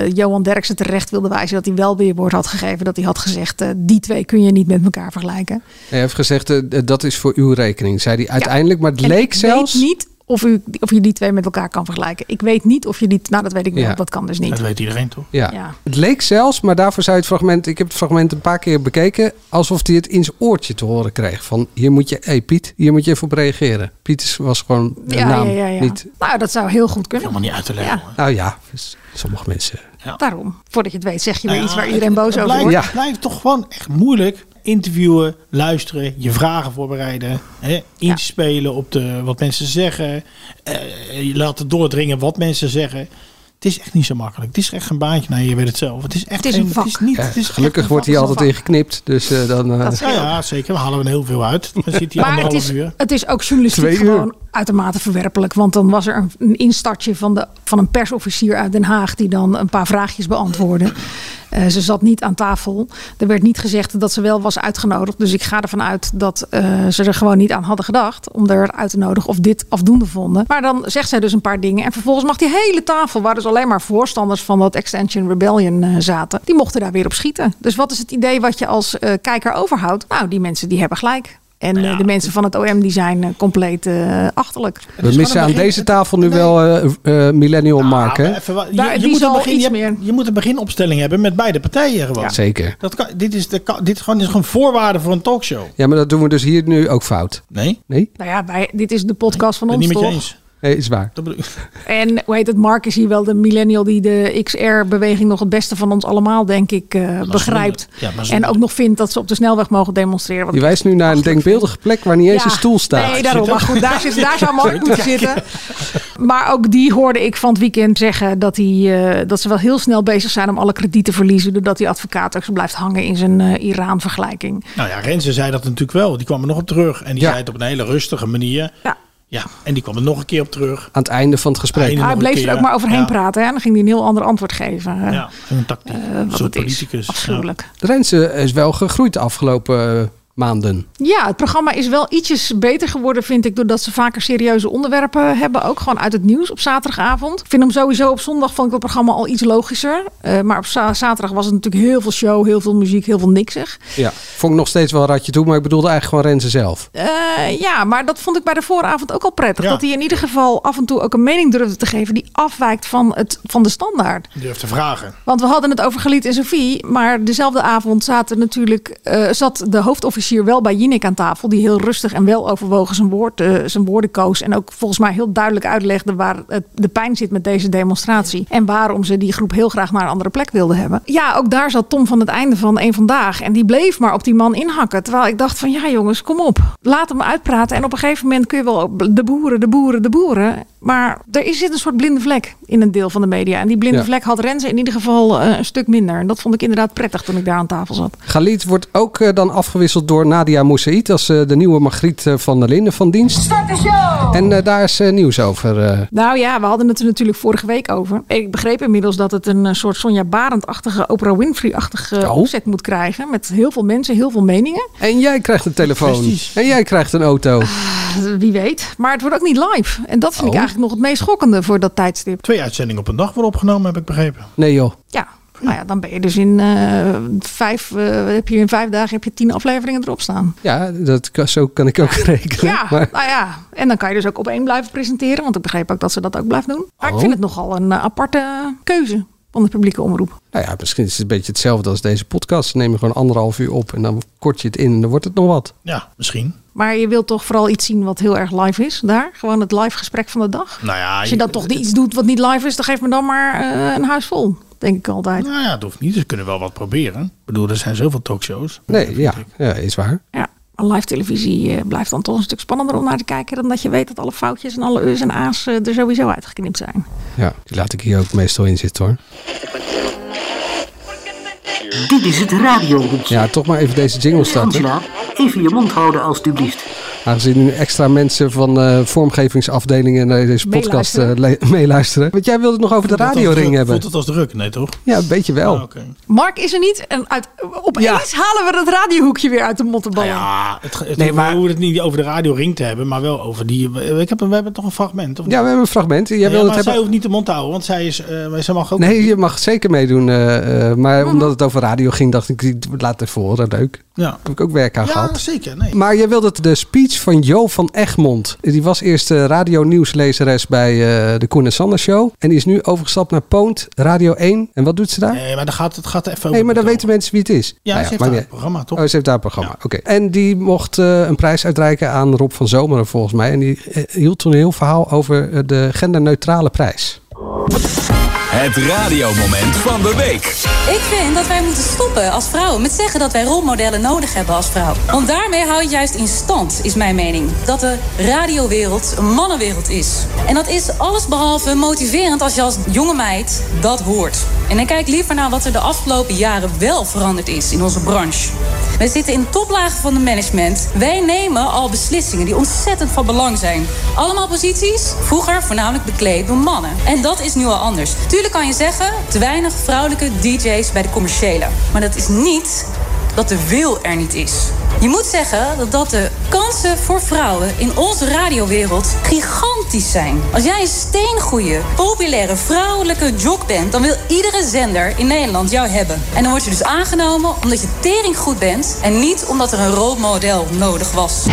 eh, Johan Derksen terecht wilde wijzen dat hij wel weerwoord had gegeven. Dat hij had gezegd, eh, die twee kun je niet met elkaar vergelijken. Hij heeft gezegd, dat is voor uw rekening, zei hij uiteindelijk. Maar het En leek ik zelfs... weet niet of, u, of je die twee met elkaar kan vergelijken. Ik weet niet of je die... Nou, dat weet ik wel. Ja. Dat kan dus niet. Dat weet iedereen toch? Ja. Ja. het leek zelfs, maar daarvoor zei het fragment... Ik heb het fragment een paar keer bekeken... alsof hij het in zijn oortje te horen kreeg. Van, hier moet je... Hé hey Piet, hier moet je even op reageren. Piet is- was gewoon de Ja, naam ja, ja, ja. niet... Nou, dat zou heel goed kunnen. Helemaal niet uit te leggen. Ja, Nou ja, dus sommige mensen... daarom. Voordat je het weet zeg je weer Nou iets waar iedereen het- boos het over blijft, wordt. Het blijft toch gewoon echt moeilijk. Interviewen, luisteren, je vragen voorbereiden. Hè, inspelen op de, wat mensen zeggen. eh, je laten doordringen wat mensen zeggen. Het is echt niet zo makkelijk. Het is echt een baantje. Nou, je weet het zelf. Het is echt Het is geen, een vak. Het is niet, Ja, het is gelukkig wordt hij altijd in geknipt. Dus eh, dan... Ja, ja, zeker. We halen er heel veel uit. Dan zit hij Maar het is, uur. het is ook journalistiek gewoon uitermate verwerpelijk. Want dan was er een, een instartje van, de, van een persofficier uit Den Haag... die dan een paar vraagjes beantwoordde. Eh, ze zat niet aan tafel. Er werd niet gezegd dat ze wel was uitgenodigd. Dus ik ga ervan uit dat eh, ze er gewoon niet aan hadden gedacht... om er uit te nodigen of dit afdoende vonden. Maar dan zegt zij dus een paar dingen. En vervolgens mag die hele tafel... waar dus alleen maar voorstanders van dat Extension Rebellion eh, zaten... die mochten daar weer op schieten. Dus wat is het idee wat je als kijker overhoudt? Nou, die mensen die hebben gelijk. En eh, de mensen van het OM die zijn eh, compleet eh, achterlijk. We missen aan deze tafel nu wel eh eh, Millennial Mark, hè? Even wa- je, Daar- je moet een begin, je, hebt- je moet een beginopstelling hebben met beide partijen gewoon. Zeker. Dat kan, dit, is de, dit is gewoon, is gewoon voorwaarde voor een talkshow. Ja, maar dat doen we dus hier nu ook fout. Nee? Nee? Nou ja, wij, dit is de podcast van ben ons niet met je toch? eens. Nee, is waar. Dat bedoel ik. En hoe heet het, Mark is hier wel de millennial die de XR-beweging nog het beste van ons allemaal, denk ik, eh, begrijpt. Ja, en ook nog vindt dat ze op de snelweg mogen demonstreren. Je wijst nu naar een denkbeeldige plek waar niet eens Ja, een stoel staat. Nee, daarom. Maar goed, daar, zit, daar zou Mark moeten zitten. Maar ook die hoorde ik van het weekend zeggen dat, hij, eh, dat ze wel heel snel bezig zijn om alle krediet te verliezen. Doordat die advocaat ook zo blijft hangen in zijn eh, Iran-vergelijking. Nou ja, Renze zei dat natuurlijk wel. Die kwam er nog op terug. En die zei het op een hele rustige manier. Ja. Ja, en die kwam er nog een keer op terug. Aan het einde van het gesprek. Einde hij een bleef er ook maar overheen ja. praten. Hè? En dan ging hij een heel ander antwoord geven. Ja, een tactiek. eh, Een wat het is. politicus. Afschuwelijk. Renze is wel gegroeid de afgelopen eh, maanden. Ja, het programma is wel ietsjes beter geworden, vind ik, doordat ze vaker serieuze onderwerpen hebben. Ook gewoon uit het nieuws op zaterdagavond. Ik vind hem sowieso op zondag vond ik het programma al iets logischer. Eh, maar op za- zaterdag was het natuurlijk heel veel show, heel veel muziek, heel veel niksig. Ja, vond ik nog steeds wel een ratje toe, maar ik bedoelde eigenlijk gewoon Renze zelf. Eh, ja, maar dat vond ik bij de vooravond ook al prettig. Ja. Dat hij in ieder geval af en toe ook een mening durfde te geven die afwijkt van, het, van de standaard. Durf te vragen. Want we hadden het over Galiet en Sophie, maar dezelfde avond zaten natuurlijk, eh, zat de hoofdofficier wel bij Jinek aan tafel, die heel rustig en wel overwogen zijn, woord, eh, zijn woorden koos. En ook volgens mij heel duidelijk uitlegde waar het, de pijn zit met deze demonstratie. En waarom ze die groep heel graag naar een andere plek wilden hebben. Ja, ook daar zat Tom van het einde van één vandaag. En die bleef maar op die man inhakken. Terwijl ik dacht van ja jongens, kom op. Laat hem uitpraten. En op een gegeven moment kun je wel de boeren, de boeren, de boeren. Maar er is- zit een soort blinde vlek in een deel van de media. En die blinde Ja. vlek had Renze in ieder geval eh, een stuk minder. En dat vond ik inderdaad prettig toen ik daar aan tafel zat. Galit wordt ook eh, dan afgewisseld door Nadia Moussaïd als eh, de nieuwe Margriet eh, van der Linden van dienst. Start de show! En eh, daar is nieuws over. eh. Nou ja, we hadden het er natuurlijk vorige week over. Ik begreep inmiddels dat het een soort Sonja Barend-achtige, Oprah Winfrey-achtige Oh. opzet moet krijgen. Met heel veel mensen, heel veel meningen. En jij krijgt een telefoon. En jij krijgt een auto. Eh, Wie weet. Maar het wordt ook niet live. En dat vind ik Oh. eigenlijk nog het meest schokkende voor dat tijdstip. Twee uitzendingen op een dag worden opgenomen, heb ik begrepen. Nee joh. Ja. Nou ja, dan ben je dus in eh, vijf, eh, heb je in vijf dagen heb je tien afleveringen erop staan. Ja, dat, zo kan ik ook rekenen. Ja, Maar, nou ja. En dan kan je dus ook op één blijven presenteren. Want ik begreep ook dat ze dat ook blijft doen. Maar ik Oh. vind het nogal een eh, aparte keuze van de publieke omroep. nou ja, misschien is het een beetje hetzelfde als deze podcast. Dan neem je gewoon anderhalf uur op en dan kort je het in en dan wordt het nog wat. Ja, misschien. Maar je wilt toch vooral iets zien wat heel erg live is daar? Gewoon het live gesprek van de dag? Nou ja, Als je dan toch iets doet wat niet live is, dan geef me dan maar een huis vol. Denk ik altijd. Nou ja, dat hoeft niet. Ze kunnen wel wat proberen. Ik bedoel, er zijn zoveel talkshows. Nee, ja, ja is waar. Ja, maar live televisie eh, blijft dan toch een stuk spannender om naar te kijken... dan dat je weet dat alle foutjes en alle u's en a's eh, er sowieso uitgeknipt zijn. Ja, die laat ik hier ook meestal in zitten hoor. Dit is het radiohoekje. Ja, toch maar even deze jingle starten. Angela, even je mond houden alstublieft. Aangezien nu extra mensen van eh vormgevingsafdelingen naar deze podcast eh, le- meeluisteren. Want jij wilde het nog over de radioring druk? hebben. Voelt het als druk? Nee, toch? Ja, een beetje wel. Ah, oké. Mark is er niet en uit, opeens halen we het radiohoekje weer uit de mottenballen. Ja, het, het, Nee, we maar- hoeven het niet over de radioring te hebben, maar wel over die... Ik heb, we hebben toch een fragment? Of Ja, we hebben een fragment. Jij Ja, wilde maar het zij hebben... hoeft niet de mond te houden, want zij, is, eh, zij mag ook... Nee, je mag zeker meedoen. eh, eh, maar omdat het over radio ging, dacht ik, laat het even horen. Leuk. Ja. Daar heb ik ook werk aan Ja, gehad. zeker. Nee. Maar je wilde het, de speech van Jo van Egmond. Die was eerst uh, radio-nieuwslezeres bij uh, de Koen en Sander Show. En die is nu overgestapt naar Poont, Radio 1. En wat doet ze daar? Nee, maar dan gaat, het gaat even over... Nee, maar dan weten mensen wie het is. Ja, Nou ze heeft maar daar een programma, toch? Oh, ze heeft daar een programma. Oké. En die mocht uh, een prijs uitreiken aan Rob van Zomeren, volgens mij. En die hield toen een heel verhaal over de genderneutrale prijs. Het radiomoment van de week. Ik vind dat wij moeten stoppen als vrouwen met zeggen dat wij rolmodellen nodig hebben als vrouw. Want daarmee hou je juist in stand, is mijn mening. Dat de radiowereld een mannenwereld is. En dat is allesbehalve motiverend als je als jonge meid dat hoort. En dan kijk liever naar wat er de afgelopen jaren wel veranderd is in onze branche. Wij zitten in toplagen van de management. Wij nemen al beslissingen die ontzettend van belang zijn. Allemaal posities, vroeger voornamelijk bekleed door mannen. En dat is nu al anders. Tuurlijk kan je zeggen, te weinig vrouwelijke DJ's bij de commerciële. Maar dat is niet dat de wil er niet is. Je moet zeggen dat, dat de kansen voor vrouwen in onze radiowereld gigantisch zijn. Als jij een steengoeie, populaire vrouwelijke jock bent... dan wil iedere zender in Nederland jou hebben. En dan word je dus aangenomen omdat je tering goed bent... en niet omdat er een rolmodel nodig was.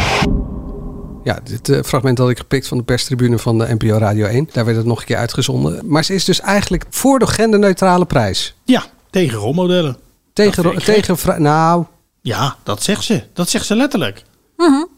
Ja, dit uh, fragment had ik gepikt van de perstribune van de NPO Radio 1. Daar werd het nog een keer uitgezonden. Maar ze is dus eigenlijk voor de genderneutrale prijs. Ja, tegen rolmodellen. Tegen, tegen Nou, Ja, dat zegt ze. Dat zegt ze letterlijk.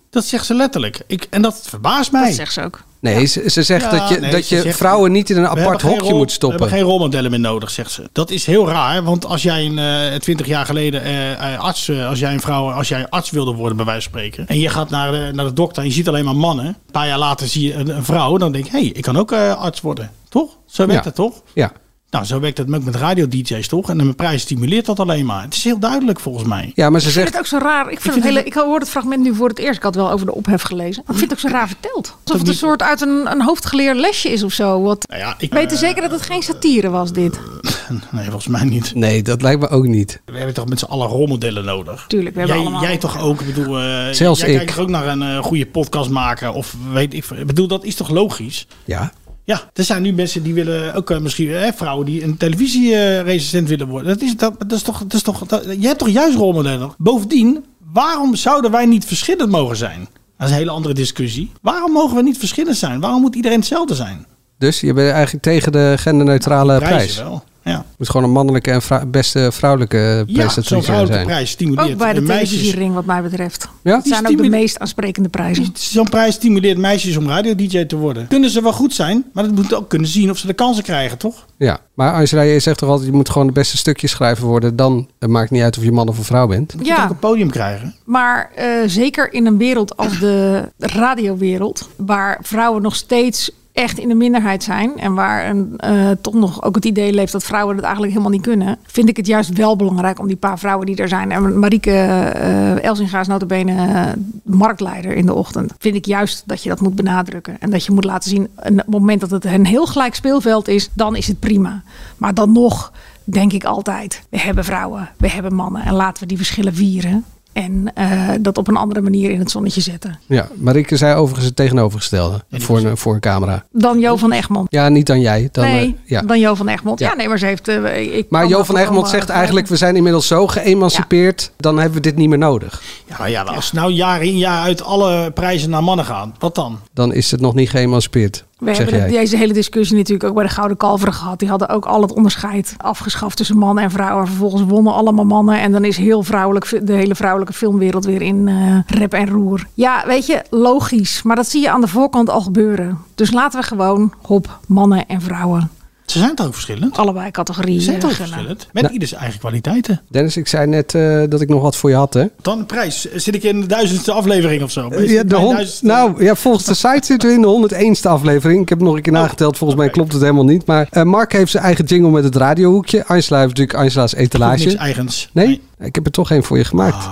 Dat zegt ze letterlijk. Ik, en dat verbaast mij. Dat zegt ze ook. Nee, ze, ze zegt Ja, dat je, nee, dat ze je zegt- vrouwen niet in een apart hokje rol- moet stoppen. We hebben geen rolmodellen meer nodig, zegt ze. Dat is heel raar, want als jij een eh, twintig jaar geleden eh, eh, arts, eh, als jij een vrouw, als jij arts wilde worden bij wijze van spreken, en je gaat naar de, naar de dokter en je ziet alleen maar mannen, een paar jaar later zie je een, een vrouw, dan denk je, hé, hey, ik kan ook eh, arts worden, toch? Zo werkt Ja. het toch? Ja. Nou, zo werkt het ook met radio-dj's, toch? En mijn prijs stimuleert dat alleen maar. Het is heel duidelijk volgens mij. Ja, maar ze Ik vind zegt... het ook zo raar. Ik, vind het hele, ik hoor het fragment nu voor het eerst. Ik had wel over de ophef gelezen. Maar ik vind het ook zo raar verteld. Alsof het een soort uit een, een hoofdgeleerd lesje is of zo. Wat, Nou ja, ik weten zeker dat het geen satire was, dit? Nee, volgens mij niet. Nee, dat lijkt me ook niet. We hebben toch met z'n allen rolmodellen nodig? Tuurlijk, we hebben jij, allemaal... jij toch ook? Ik bedoel, eh, Zelfs jij ik. kijkt toch ook naar een eh, goede podcast maken? Of weet ik. Ik bedoel, dat is toch logisch? Ja. Ja, er zijn nu mensen die willen ook eh, misschien eh, vrouwen die een televisierecensent willen worden. Dat is, dat, dat is toch, dat is toch dat, je hebt toch juist rolmodellen. Bovendien, waarom zouden wij niet verschillend mogen zijn? Dat is een hele andere discussie. Waarom mogen we niet verschillend zijn? Waarom moet iedereen hetzelfde zijn? Dus je bent eigenlijk tegen de genderneutrale Prijzen prijs. wel. Ja. moet gewoon een mannelijke en vrou- beste vrouwelijke Ja, zo'n presentatrice vrouwelijke zijn. prijs stimuleert Ook bij de meisjes. televisiering wat mij betreft. Ja? Het zijn ook de meest aansprekende prijzen. Zo'n prijs stimuleert meisjes om radio-dj te worden. Kunnen ze wel goed zijn, maar dat moeten ook kunnen zien of ze de kansen krijgen, toch? Ja, maar Angela, je zegt toch altijd, je moet gewoon de beste stukjes schrijver worden. Dan het maakt niet uit of je man of een vrouw bent. Ja, Ook een podium krijgen. maar eh, zeker in een wereld als de radiowereld, waar vrouwen nog steeds echt in de minderheid zijn en waar een, eh, toch nog ook het idee leeft dat vrouwen het eigenlijk helemaal niet kunnen, vind ik het juist wel belangrijk om die paar vrouwen die er zijn. En Marieke eh Elsinga is notabene eh, marktleider in de ochtend. Vind ik juist dat je dat moet benadrukken en dat je moet laten zien, en op het moment dat het een heel gelijk speelveld is, dan is het prima. Maar dan nog denk ik altijd, we hebben vrouwen, we hebben mannen en laten we die verschillen vieren. En eh, dat op een andere manier in het zonnetje zetten. Ja, Marieke zei overigens het tegenovergestelde voor een, voor een camera. Dan Jo van Egmond. Ja, niet dan jij. Dan, nee, eh, ja. dan Jo van Egmond. Ja, Ja. nee, maar ze heeft... eh, ik Maar Jo van Egmond zegt eigenlijk, we zijn inmiddels zo geëmancipeerd, dan hebben we dit niet meer nodig. Ja, maar ja, als nou jaar in jaar uit alle prijzen naar mannen gaan, wat dan? Dan is het nog niet geëmancipeerd, We hebben jij. deze hele discussie natuurlijk ook bij de Gouden Kalveren gehad. Die hadden ook al het onderscheid afgeschaft tussen man en vrouw. En vervolgens wonnen allemaal mannen. En dan is heel vrouwelijk, de hele vrouwelijke filmwereld weer in eh, rep en roer. Ja, weet je, logisch. Maar dat zie je aan de voorkant al gebeuren. Dus laten we gewoon hop, mannen en vrouwen. Ze zijn toch ook verschillend? Allebei categorieën. Ze zijn toch verschillend? Met ieder zijn eigen kwaliteiten. Dennis, ik zei net eh, dat ik nog wat voor je had, hè? Dan een prijs. Zit ik in de duizendste aflevering of zo? Is Ja, de hond, duizendste- nou, ja, volgens de site zitten we in de 101ste aflevering. Ik heb het nog een keer nageteld. Volgens mij klopt het helemaal niet. Maar eh, Mark heeft zijn eigen jingle met het radiohoekje. Angela heeft natuurlijk Angela's etalage. niks eigens. Nee? Ik heb er toch één voor je gemaakt.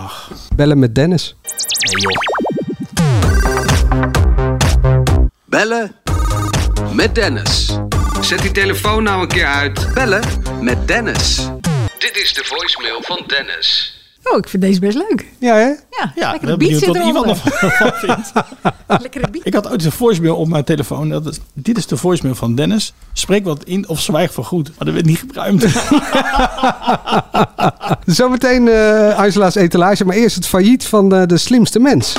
Bellen met Dennis. Nee joh. Bellen met Dennis. Zet die telefoon nou een keer uit. Bellen met Dennis. Dit is de voicemail van Dennis. Oh, ik vind deze best leuk. Ja, hè? Ja, Ja, lekkere beat zit iemand eronder. nog van vindt. Lekkere beat. Ik had ooit een voicemail op mijn telefoon. Dat is, dit is de voicemail van Dennis. Spreek wat in of zwijg voor goed. Maar dat werd niet gebruikt. Zometeen eh Angela's etalage. Maar eerst het failliet van de, de slimste mens.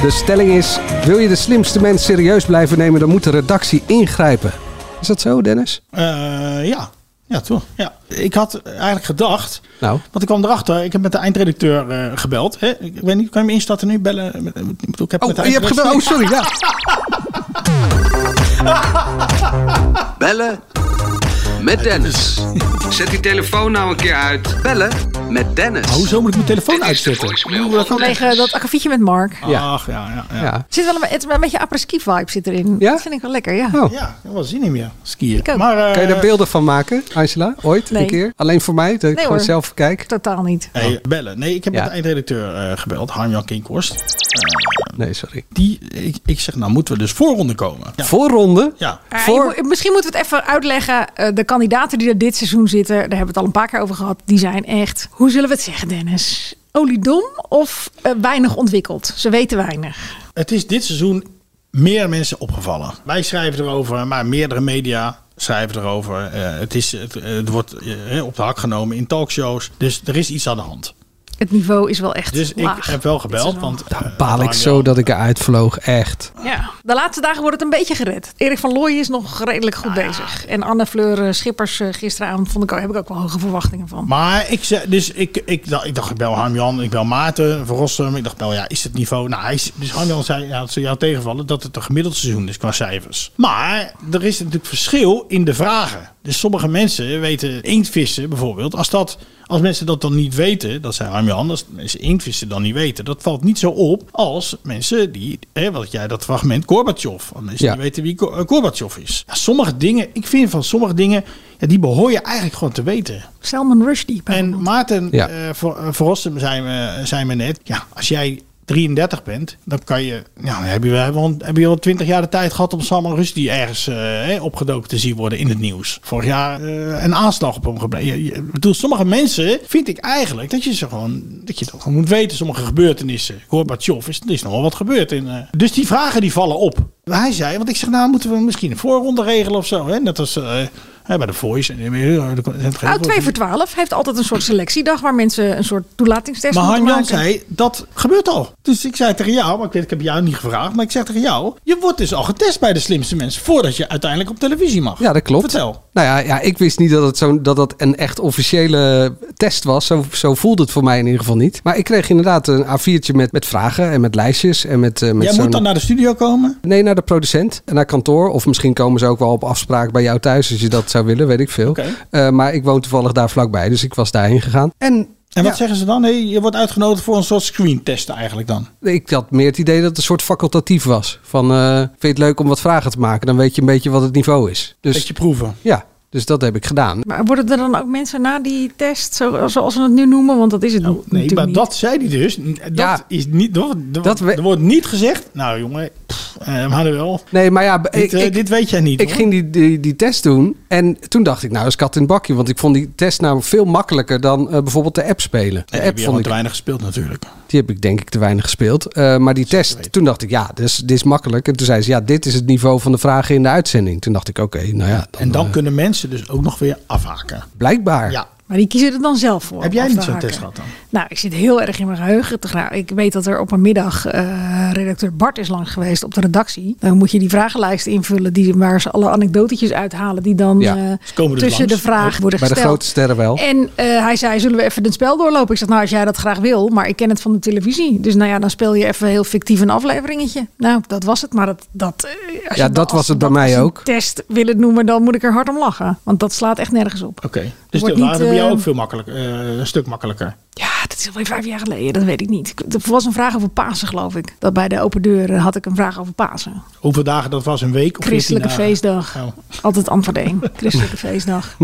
De stelling is: wil je de slimste mens serieus blijven nemen, dan moet de redactie ingrijpen. Is dat zo, Dennis? Eh, ja. Ja, toch? Ja. Ik had eigenlijk gedacht... Nou. Want ik kwam erachter. Ik heb met de eindredacteur eh, gebeld. Hè? Ik weet niet, kan je me instarten nu? Bellen? Ik, bedoel, ik heb met de Oh, je hebt gebeld. Oh, sorry. Ja. Bellen met Dennis. Zet die telefoon nou een keer uit. Bellen met Dennis. Oh, hoezo moet ik mijn telefoon uitzetten? kan- Vanwege dat akkefietje met Mark. Ach, ja, ja. ja. Ja. Zit wel een, het is wel een beetje apres-ski vibe zit erin. Ja? Dat vind ik wel lekker, ja. Oh. Ja, ik wel zin in meer. Skiën. Ik ook. Maar, eh, Kan je daar beelden van maken, Angela? Ooit? Nee. Een keer? Alleen voor mij? Dat ik Nee, gewoon hoor. zelf kijk? Totaal niet. Hey, bellen. Nee, ik heb Ja. met de eindredacteur eh, gebeld, Harm-Jan Kinkhorst. Eh, Nee, sorry. die, ik, ik zeg, nou moeten we dus voorronde komen. Ja. Voorronde? Ja. Voor- je moet- misschien moeten we het even uitleggen. Eh, de kandidaten die er dit seizoen zitten, daar hebben we het al een paar keer over gehad. Die zijn echt, hoe zullen we het zeggen, Dennis? Oliedom of eh, weinig ontwikkeld? Ze weten weinig. Het is dit seizoen meer mensen opgevallen. Wij schrijven erover, maar meerdere media schrijven erover. Eh, het, is, het, het wordt op de hak genomen in talkshows. Dus er is iets aan de hand. Het niveau is wel echt Dus ik heb wel gebeld. Want, Daar baal ik zo dat ik eruit vloog. Echt. Ja. De laatste dagen wordt het een beetje gered. Erik van Looy is nog redelijk goed bezig. En Anne Fleur eh, Schippers eh, gisteravond vond ik, ook- heb ik ook wel hoge verwachtingen van. Maar ik, zei, dus ik, ik, dacht, ik dacht, ik bel Harm-Jan, ik bel Maarten van Rossum. Ik dacht, wel ja, is het niveau... Nou, hij is, dus Harm-Jan zei, ja, het zou jou tegenvallen, dat het een gemiddeld seizoen is qua cijfers. Maar er is natuurlijk verschil in de vragen. Dus sommige mensen weten inktvissen bijvoorbeeld. Als, dat, als mensen dat dan niet weten, dat zei Harm-Jan, als mensen inktvissen dan niet weten, dat valt niet zo op als mensen die, hè, wat jij dat fragment, Gorbachev. Mensen Ja. die weten wie eh, Gorbachev is. Ja, sommige dingen, ik vind van sommige dingen, ja, die behoor je eigenlijk gewoon te weten. Salman Rushdie. En Maarten Ja. eh, eh, Verrossum zei me, zei me net, ja, als jij 33 bent, dan kan je, ja, heb je wel- heb je wel 20 jaar de tijd gehad om Salman Rushdie ergens eh, opgedoken te zien worden in het nieuws. Vorig jaar eh, een aanslag op hem gebleven. Ik bedoel, sommige mensen vind ik eigenlijk dat je ze gewoon, dat je dat gewoon moet weten. Sommige gebeurtenissen. Gorbachev is, er is nog wel wat gebeurd. In, eh. Dus die vragen die vallen op. Hij zei, want ik zeg, nou moeten we misschien een voorronde regelen of zo. Hè? Net als eh, hè, bij de Voice. En, Nou, 2 voor 12 heeft altijd een soort selectiedag waar mensen een soort toelatingstest Maar moeten maken. zei, dat gebeurt al. Dus ik zei tegen jou, maar ik weet, ik heb jou niet gevraagd, maar ik zeg tegen jou, je wordt dus al getest bij de slimste mensen voordat je uiteindelijk op televisie mag. Ja, dat klopt. Vertel. Nou ja, ja ik wist niet dat het, zo, dat dat een echt officiële test was. Zo, zo voelde het voor mij in ieder geval niet. Maar ik kreeg inderdaad een A4'tje met, met vragen en met lijstjes. En met, eh, met Jij zo'n- moet dan naar de studio komen? Nee, naar de producent en naar kantoor. Of misschien komen ze ook wel op afspraak bij jou thuis als je dat zou willen, weet ik veel. Eh, maar ik woon toevallig daar vlakbij, dus ik was daarheen gegaan. En En wat ja, zeggen ze dan? Nee, je wordt uitgenodigd voor een soort screentest eigenlijk dan. ik had meer het idee dat het een soort facultatief was. Van, eh, vind je het leuk om wat vragen te maken? Dan weet je een beetje wat het niveau is. Dus, Beetje proeven. Ja, dus dat heb ik gedaan. Maar worden er dan ook mensen na die test, zo, zoals we het nu noemen? Want dat is het Nee, natuurlijk maar niet. dat zei hij dus. Dat is niet. Er, Dat we- er wordt niet gezegd. Nou jongen, eh, Manuel. Nee, maar ja, Dit, ik, eh, dit weet jij niet. Ik hoor. ging die, die, die test doen en toen dacht ik, nou is kat in het bakje. Want ik vond die test namelijk veel makkelijker dan eh, bijvoorbeeld de app spelen. De Nee, app heb je vond ik, te weinig gespeeld natuurlijk. die heb ik denk ik te weinig gespeeld. Maar die test, toen dacht ik, ja, is, dit is makkelijk. En toen zei ze, ja, dit is het niveau van de vragen in de uitzending. Toen dacht ik, oké, nou ja, dan, En dan kunnen mensen dus ook nog weer afhaken. blijkbaar. Ja. Maar die kiezen er dan zelf voor. Heb jij niet zo'n test gehad dan? Nou, ik zit heel erg in mijn geheugen. te Ik weet dat er op een middag eh, redacteur Bart is langs geweest op de redactie. Dan moet je die vragenlijst invullen die, waar ze alle anekdotetjes uithalen. Die dan Ja. eh, dus tussen langs. de vragen worden Bij de gesteld. grote sterren wel. En eh, hij zei, zullen we even het spel doorlopen? Ik zeg, nou, als jij dat graag wil, maar ik ken het van de televisie. Dus nou ja, dan speel je even heel fictief een afleveringetje. Nou, dat was het. Maar dat, dat, eh, als Ja, je dat als was het bij mij ook. test willen noemen, dan moet ik er hard om lachen. Want dat slaat echt nergens op. Oké. Dus niet, jou eh, ook veel makkelijker. eh, een stuk makkelijker. Ja, dat is alweer vijf jaar geleden. Dat weet ik niet. Er was een vraag over Pasen, geloof ik. Dat bij de open deur eh, had ik een vraag over Pasen. Hoeveel dagen dat was? Een week? Of 14 Christelijke dagen? feestdag. Oh. Altijd antwoord één. Christelijke feestdag.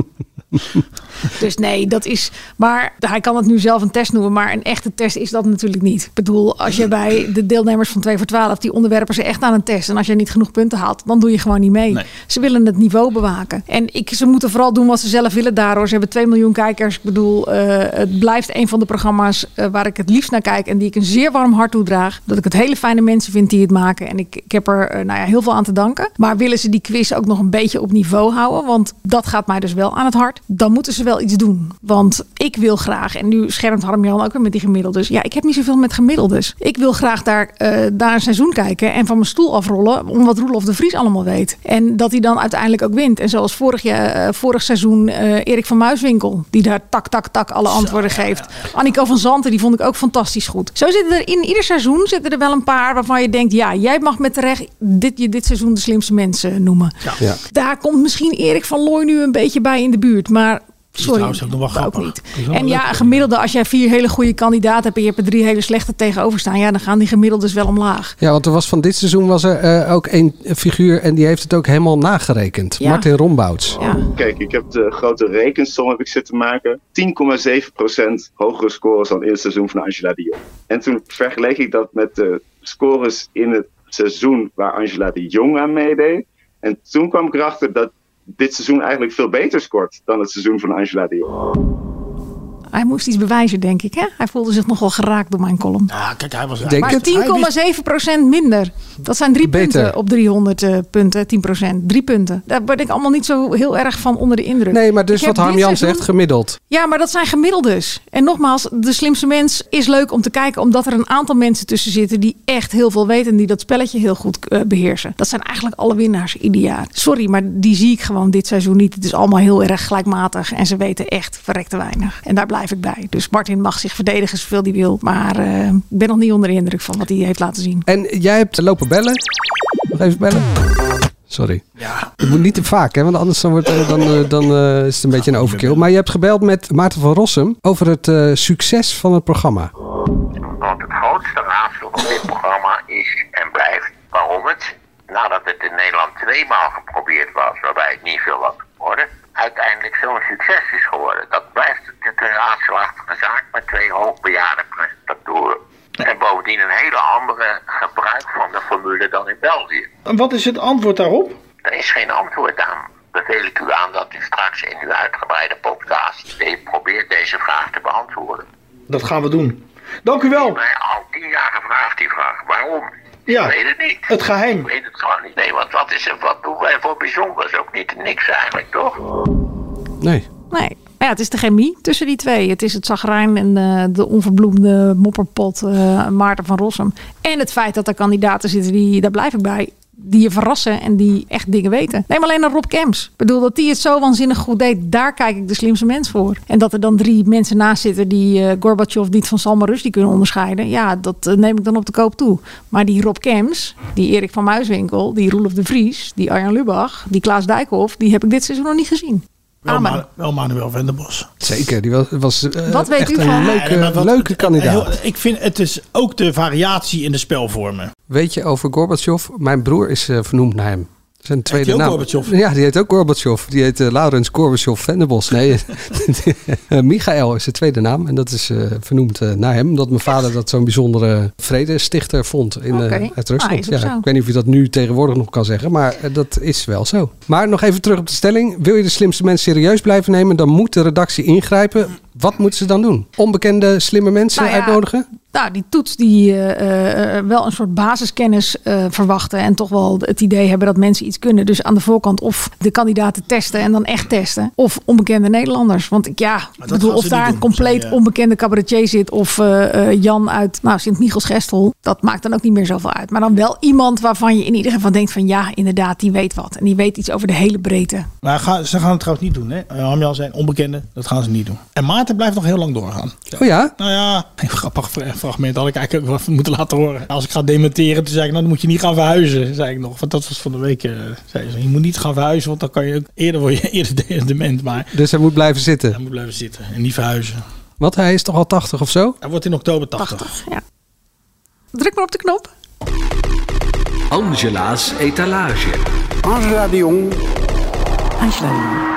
Dus nee, dat is. Maar hij kan het nu zelf een test noemen, maar een echte test is dat natuurlijk niet. Ik bedoel, als je bij de deelnemers van 2 voor 12, die onderwerpen ze echt aan een test. En als je niet genoeg punten haalt, dan doe je gewoon niet mee. Ze willen het niveau bewaken. En ik, ze moeten vooral doen wat ze zelf willen daardoor. Ze hebben 2 miljoen kijkers. Ik bedoel, eh, het blijft een van de programma's eh, waar ik het liefst naar kijk en die ik een zeer warm hart toedraag. Dat ik het hele fijne mensen vind die het maken. En ik, ik heb er eh, nou ja, heel veel aan te danken. Maar willen ze die quiz ook nog een beetje op niveau houden? Want dat gaat mij dus wel aan het hart. Dan moeten ze wel iets doen. Want ik wil graag, en nu schermt Harm-Jan ook weer met die gemiddeldes. Ja, ik heb niet zoveel met gemiddeldes. Ik wil graag daar, eh daar een seizoen kijken en van mijn stoel afrollen. Om wat Roelof de Vries allemaal weet. En dat hij dan uiteindelijk ook wint. En zoals vorig, jaar, vorig seizoen Erik van Muiswinkel. Die daar tak, tak, tak alle antwoorden geeft. Annico van Zanten, die vond ik ook fantastisch goed. Zo zitten er in ieder seizoen zitten er wel een paar waarvan je denkt... ja, jij mag met terecht dit, je dit seizoen de slimste mensen noemen. Ja. Daar komt misschien Erik van Looy nu een beetje bij in de buurt. Maar sorry, trouwens ook nog wel grappig. niet. Wel En ja, gemiddelde, als jij vier hele goede kandidaten hebt... en je hebt er drie hele slechte tegenover staan... ja, dan gaan die gemiddeldes wel omlaag. Ja, want er was van dit seizoen was er eh, ook één figuur en die heeft het ook helemaal nagerekend. Ja. Martin Rombouts. Kijk, ik heb de grote rekensom heb ik zitten maken. 10,7% hogere scores dan in het seizoen van Angela de Jong. En toen vergeleek ik dat met de scores in het seizoen waar Angela de Jong aan meedeed. En toen kwam ik erachter dat dit seizoen eigenlijk veel beter scoort dan het seizoen van Angela Jong. Hij moest iets bewijzen, denk ik. Hè? Hij voelde zich nogal geraakt door mijn column. Ja, kijk, hij was... Denk maar het. 10,7% minder. Dat zijn drie Beter. punten op 300 eh, punten. 10%. Drie punten. Daar ben ik allemaal niet zo heel erg van onder de indruk. Nee, maar dus Ik wat Harm Jan zegt, gemiddeld. Ja, maar dat zijn gemiddeldes. En nogmaals, de slimste mens is leuk om te kijken, omdat er een aantal mensen tussen zitten die echt heel veel weten en die dat spelletje heel goed eh, beheersen. Dat zijn eigenlijk alle winnaars ieder jaar. Sorry, maar die zie ik gewoon dit seizoen niet. Het is allemaal heel erg gelijkmatig en ze weten echt verrekte weinig. En daar blijf ik bij. Dus Martin mag zich verdedigen zoveel hij wil, maar eh, ik ben nog niet onder de indruk van wat hij heeft laten zien. En jij hebt lopen bellen. Nog even bellen. Sorry. Ja. Het moet niet te vaak, hè, want anders dan, wordt, dan, eh, dan eh, is het een beetje een overkill. Maar je hebt gebeld met Maarten van Rossum over het eh, succes van het programma. Want het grootste raadsel van dit programma is en blijft waarom het, nadat het in Nederland tweemaal geprobeerd was, waarbij het niet veel had geworden, uiteindelijk zo'n succes is geworden. Dat blijft natuurlijk een raadselachtige zaak met twee hoogbejaarde presentatoren. En bovendien een hele andere gebruik van de formule dan in België. En wat is het antwoord daarop? Er is geen antwoord aan. Beveel ik u aan dat u straks in uw uitgebreide podcast probeert deze vraag te beantwoorden. Dat gaan we doen. Dank u wel. mij al tien jaar gevraagd die vraag. Waarom? Ja, Ik weet het niet. het geheim. Ik weet het gewoon niet. Nee, want wat, is er, wat doen wij voor bijzonders? Ook niet niks eigenlijk, toch? Nee. Nee. Ja, het is de chemie tussen die twee. Het is het zagrijn en eh, de onverbloemde mopperpot eh, Maarten van Rossum. En het feit dat er kandidaten zitten die, daar blijf ik bij, die je verrassen en die echt dingen weten. Neem alleen naar Rob Kems. Ik bedoel, dat die het zo waanzinnig goed deed, daar kijk ik de slimste mens voor. En dat er dan drie mensen naast zitten die eh Gorbachev niet van Salman Rushdie kunnen onderscheiden. Ja, dat eh, neem ik dan op de koop toe. Maar die Rob Kems, die Erik van Muiswinkel, die Roelof de Vries, die Arjan Lubach, die Klaas Dijkhoff, die heb ik dit seizoen nog niet gezien. Wel, Amen. Ma- wel Manuel Venderbos. Zeker, die was, was eh, Wat weet echt u een van? leuke, wat- leuke kandidaat. Heel- ik vind het is ook de variatie in de spelvormen. Weet je over Gorbachev? Mijn broer is eh, vernoemd naar hem. Zijn tweede naam. Gorbachev? Ja, die heet ook Gorbachev. Die heet eh, Laurens Gorbachev Venderbos. Nee, eh, Michael is zijn tweede naam. En dat is eh, vernoemd naar hem. Omdat mijn vader dat zo'n bijzondere vredestichter vond in, Oké. uit Ah, Rusland. ook ja, ik weet niet of je dat nu tegenwoordig nog kan zeggen. Maar dat is wel zo. Maar nog even terug op de stelling. Wil je de slimste mensen serieus blijven nemen? Dan moet de redactie ingrijpen. Wat moeten ze dan doen? Onbekende slimme mensen Nou ja, uitnodigen? Nou, die toets die eh, eh, wel een soort basiskennis eh, verwachten. En toch wel het idee hebben dat mensen iets kunnen. Dus aan de voorkant of de kandidaten testen en dan echt testen. Of onbekende Nederlanders. Want ik, ja, ik bedoel, of daar een compleet eh, onbekende cabaretier zit. Of eh, eh, Jan uit nou, Sint-Michels-Gestel. Dat maakt dan ook niet meer zoveel uit. Maar dan wel iemand waarvan je in ieder geval denkt van ja, inderdaad, die weet wat. En die weet iets over de hele breedte. Maar ga, ze gaan het trouwens niet doen. Hè? Hamjan zijn onbekende, dat gaan ze niet doen. En Maarten blijft nog heel lang doorgaan. Oh ja? Nou ja, een grappig fra- fragment had ik eigenlijk ook wel moeten laten horen. Als ik ga dementeren, toen zei ik, nou dan moet je niet gaan verhuizen, zei ik nog. Want dat was van de week, eh, zei ze, je moet niet gaan verhuizen, want dan kan je ook eerder word je eerder de- dement. Maar Dus hij moet blijven zitten. hij moet blijven zitten en niet verhuizen. Want hij is toch al 80 of zo? Hij wordt in oktober 80. ja. Druk maar op de knop. Angela's etalage. Angela de Jong. Angela de Jong.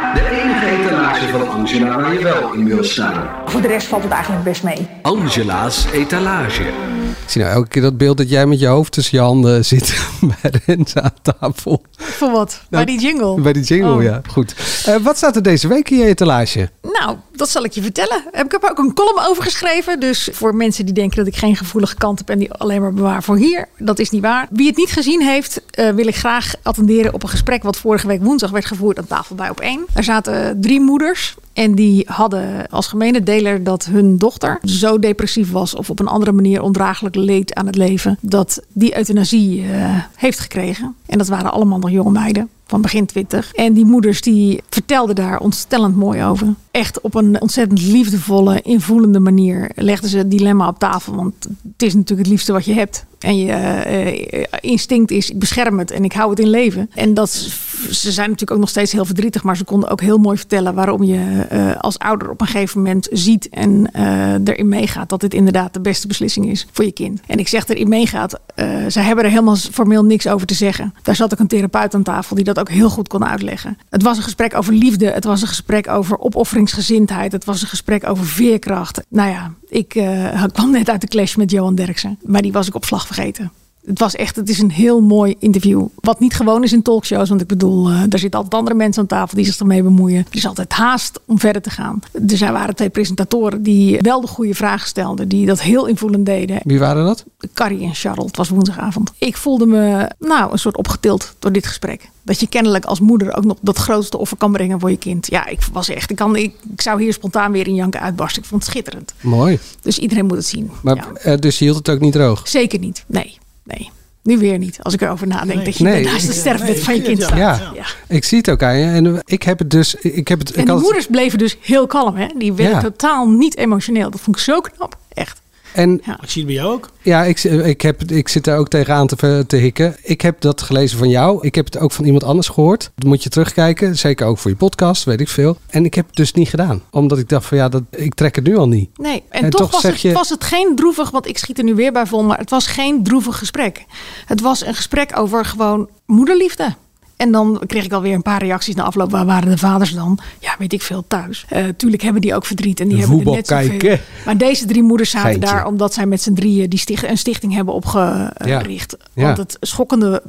De etalage van Angela waar je wel in wil staan. Voor de rest valt het eigenlijk best mee. Angela's etalage. Ik zie nou elke keer dat beeld dat jij met je hoofd tussen je handen zit bij Renze aan tafel. Voor wat? Bij die jingle? Bij die jingle, Oh. ja. Goed. Eh, wat staat er deze week in je etalage? Nou, dat zal ik je vertellen. Ik heb er ook een column over geschreven. Dus voor mensen die denken dat ik geen gevoelige kant heb en die alleen maar bewaar voor hier. Dat is niet waar. Wie het niet gezien heeft, eh, wil ik graag attenderen op een gesprek wat vorige week woensdag werd gevoerd aan tafel bij op één. Er zaten drie moeders. En die hadden als gemene deler dat hun dochter zo depressief was of op een andere manier ondraaglijk leed aan het leven, dat die euthanasie eh, heeft gekregen. En dat waren allemaal nog jonge meiden van begin twintig. En die moeders die vertelden daar ontstellend mooi over. Echt op een ontzettend liefdevolle, invoelende manier legden ze het dilemma op tafel. Want het is natuurlijk het liefste wat je hebt. En je eh, instinct is, ik bescherm het en ik hou het in leven. En dat, ze zijn natuurlijk ook nog steeds heel verdrietig. Maar ze konden ook heel mooi vertellen waarom je eh, als ouder op een gegeven moment ziet en eh, erin meegaat. Dat dit inderdaad de beste beslissing is voor je kind. En ik zeg erin meegaat, eh zij hebben er helemaal formeel niks over te zeggen. Daar zat ook een therapeut aan tafel die dat ook heel goed kon uitleggen. Het was een gesprek over liefde. Het was een gesprek over opofferingsgezindheid. Het was een gesprek over veerkracht. Nou ja, ik kwam net uit de clash met Johan Derksen. Maar die was ik op slag vergeten. Het was echt, het is een heel mooi interview. Wat niet gewoon is in talkshows. Want ik bedoel, eh daar zitten altijd andere mensen aan tafel die zich ermee bemoeien. Er is altijd haast om verder te gaan. Dus er waren twee presentatoren die wel de goede vragen stelden. Die dat heel invoelend deden. Wie waren dat? Carrie en Charlotte. Het was woensdagavond. Ik voelde me nou een soort opgetild door dit gesprek. Dat je kennelijk als moeder ook nog dat grootste offer kan brengen voor je kind. Ja, ik was echt. Ik, kan, ik, ik zou hier spontaan weer in janken uitbarsten. Ik vond het schitterend. Mooi. Dus iedereen moet het zien. Maar, eh, dus je hield het ook niet droog? Zeker niet. Nee, nee. Nu weer niet. Als ik erover nadenk dat je Nee. naast de sterfbed van je kind staat. Ja. ik zie het ook aan je. En ik heb het dus... Ik heb het, En ik de had- moeders bleven dus heel kalm. Hè? Die werden Ja. totaal niet emotioneel. Dat vond ik zo knap. Echt. En Ik zie het bij jou ook. Ja, ik, ik, heb, ik zit daar ook tegenaan te, te hikken. Ik heb dat gelezen van jou. Ik heb het ook van iemand anders gehoord. Dat moet je terugkijken. Zeker ook voor je podcast, weet ik veel. En ik heb het dus niet gedaan. Omdat ik dacht van ja, dat, ik trek het nu al niet. Nee, en, En toch, toch was, zeg het, je- was het geen droevig, want ik schiet er nu weer bij vol, maar het was geen droevig gesprek. Het was een gesprek over gewoon moederliefde. En dan kreeg ik alweer een paar reacties na afloop. Waar waren de vaders dan? Ja, weet ik veel, thuis. Eh, tuurlijk hebben die ook verdriet en die hebben er net zoveel. kijken. Maar deze drie moeders zaten Geintje. daar omdat zij met z'n drieën die sticht, een stichting hebben opgericht. Ja. Want het schokkende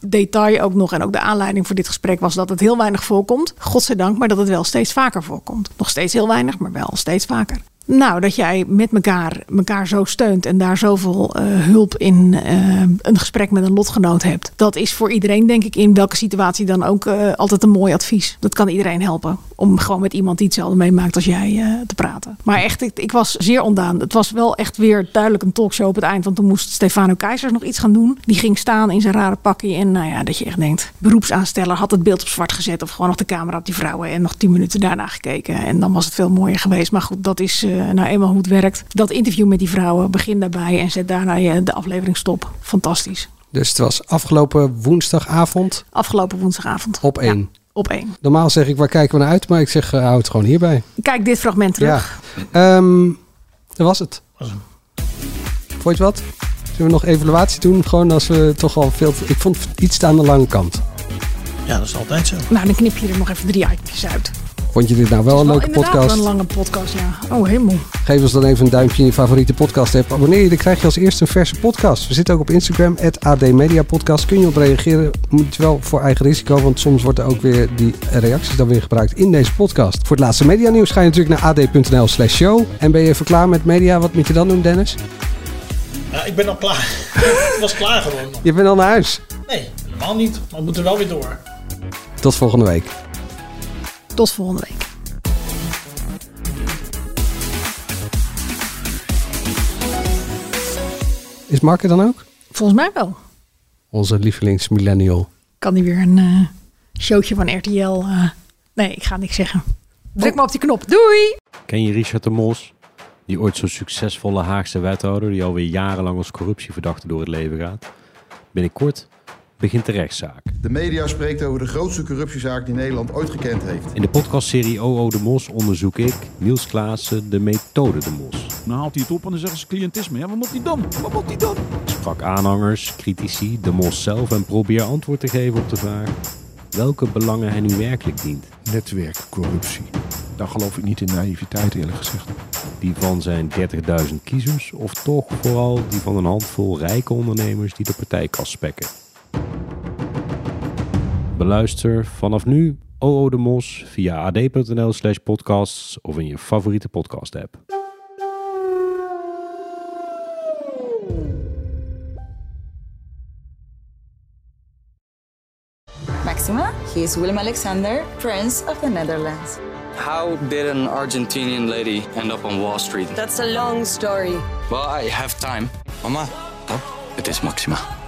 detail ook nog en ook de aanleiding voor dit gesprek was dat het heel weinig voorkomt. Godzijdank, maar dat het wel steeds vaker voorkomt. Nog steeds heel weinig, maar wel steeds vaker. Nou, dat jij met elkaar, elkaar zo steunt en daar zoveel eh, hulp in eh, een gesprek met een lotgenoot hebt. Dat is voor iedereen, denk ik, in welke situatie dan ook eh, altijd een mooi advies. Dat kan iedereen helpen. Om gewoon met iemand die hetzelfde meemaakt als jij te praten. Maar echt, ik, ik was zeer ondaan. Het was wel echt weer duidelijk een talkshow op het eind. Want toen moest Stefano Keizers nog iets gaan doen. Die ging staan in zijn rare pakje. En nou ja, dat je echt denkt, beroepsaansteller had het beeld op zwart gezet. Of gewoon nog de camera op die vrouwen. En nog tien minuten daarna gekeken. En dan was het veel mooier geweest. Maar goed, dat is nou eenmaal hoe het werkt. Dat interview met die vrouwen, begin daarbij. En zet daarna je de aflevering stop. Fantastisch. Dus het was afgelopen woensdagavond Afgelopen woensdagavond. op één. Op één. Normaal zeg ik, waar kijken we naar uit? Maar ik zeg, uh, hou het gewoon hierbij. Kijk dit fragment terug. Ja. Ehm, dat was het. Vond je het wat? Zullen we nog evaluatie doen? Gewoon als we toch al veel... Ik vond het iets aan de lange kant. Ja, dat is altijd zo. Nou, dan knip je er nog even drie items uit. Vond je dit nou wel een leuke podcast? wel een lange podcast, ja. Oh, helemaal. Geef ons dan even een duimpje in je favoriete podcast app. Abonneer je, dan krijg je als eerste een verse podcast. We zitten ook op Instagram, AD Media Podcast. Kun je op reageren. Moet je wel voor eigen risico, want soms wordt er ook weer die reacties dan weer gebruikt in deze podcast. Voor het laatste media nieuws ga je natuurlijk naar ad.nl slash show. En ben je even klaar met media? Wat moet je dan doen, Dennis? Ja, ik ben al klaar. Het was klaar gewoon. Je bent al naar huis. Nee, helemaal niet. Maar we moeten wel weer door. Tot volgende week. Tot volgende week. Is Mark er dan ook? Volgens mij wel. Onze lievelingsmillennial. Kan die weer een eh, showtje van RTL... eh, nee, ik ga niks zeggen. Druk maar op die knop. Doei! Ken je Richard de Mos? Die ooit zo'n succesvolle Haagse wethouder die alweer jarenlang als corruptieverdachte door het leven gaat. Binnenkort begint de rechtszaak. De media spreekt over de grootste corruptiezaak die Nederland ooit gekend heeft. In de podcastserie OO de Mos onderzoek ik, Niels Klaassen, de methode de Mos. Dan haalt hij het op en dan zeggen ze cliëntisme. Ja, wat moet hij dan? Wat moet hij dan? Ik sprak aanhangers, critici, de Mos zelf en probeer antwoord te geven op de vraag welke belangen hij nu werkelijk dient. Netwerkcorruptie. Daar geloof ik niet in naïviteit eerlijk gezegd. Die van zijn 30.000 kiezers of toch vooral die van een handvol rijke ondernemers die de partijkas spekken. Beluister vanaf nu OO de Mos via ad.nl slash podcasts of in je favoriete podcast app. Maxima, he is Willem Alexander, Prince of the Netherlands. How did an Argentinian lady end up on Wall Street? That's a long story. Well, I have time. Mama, pap, het is Maxima.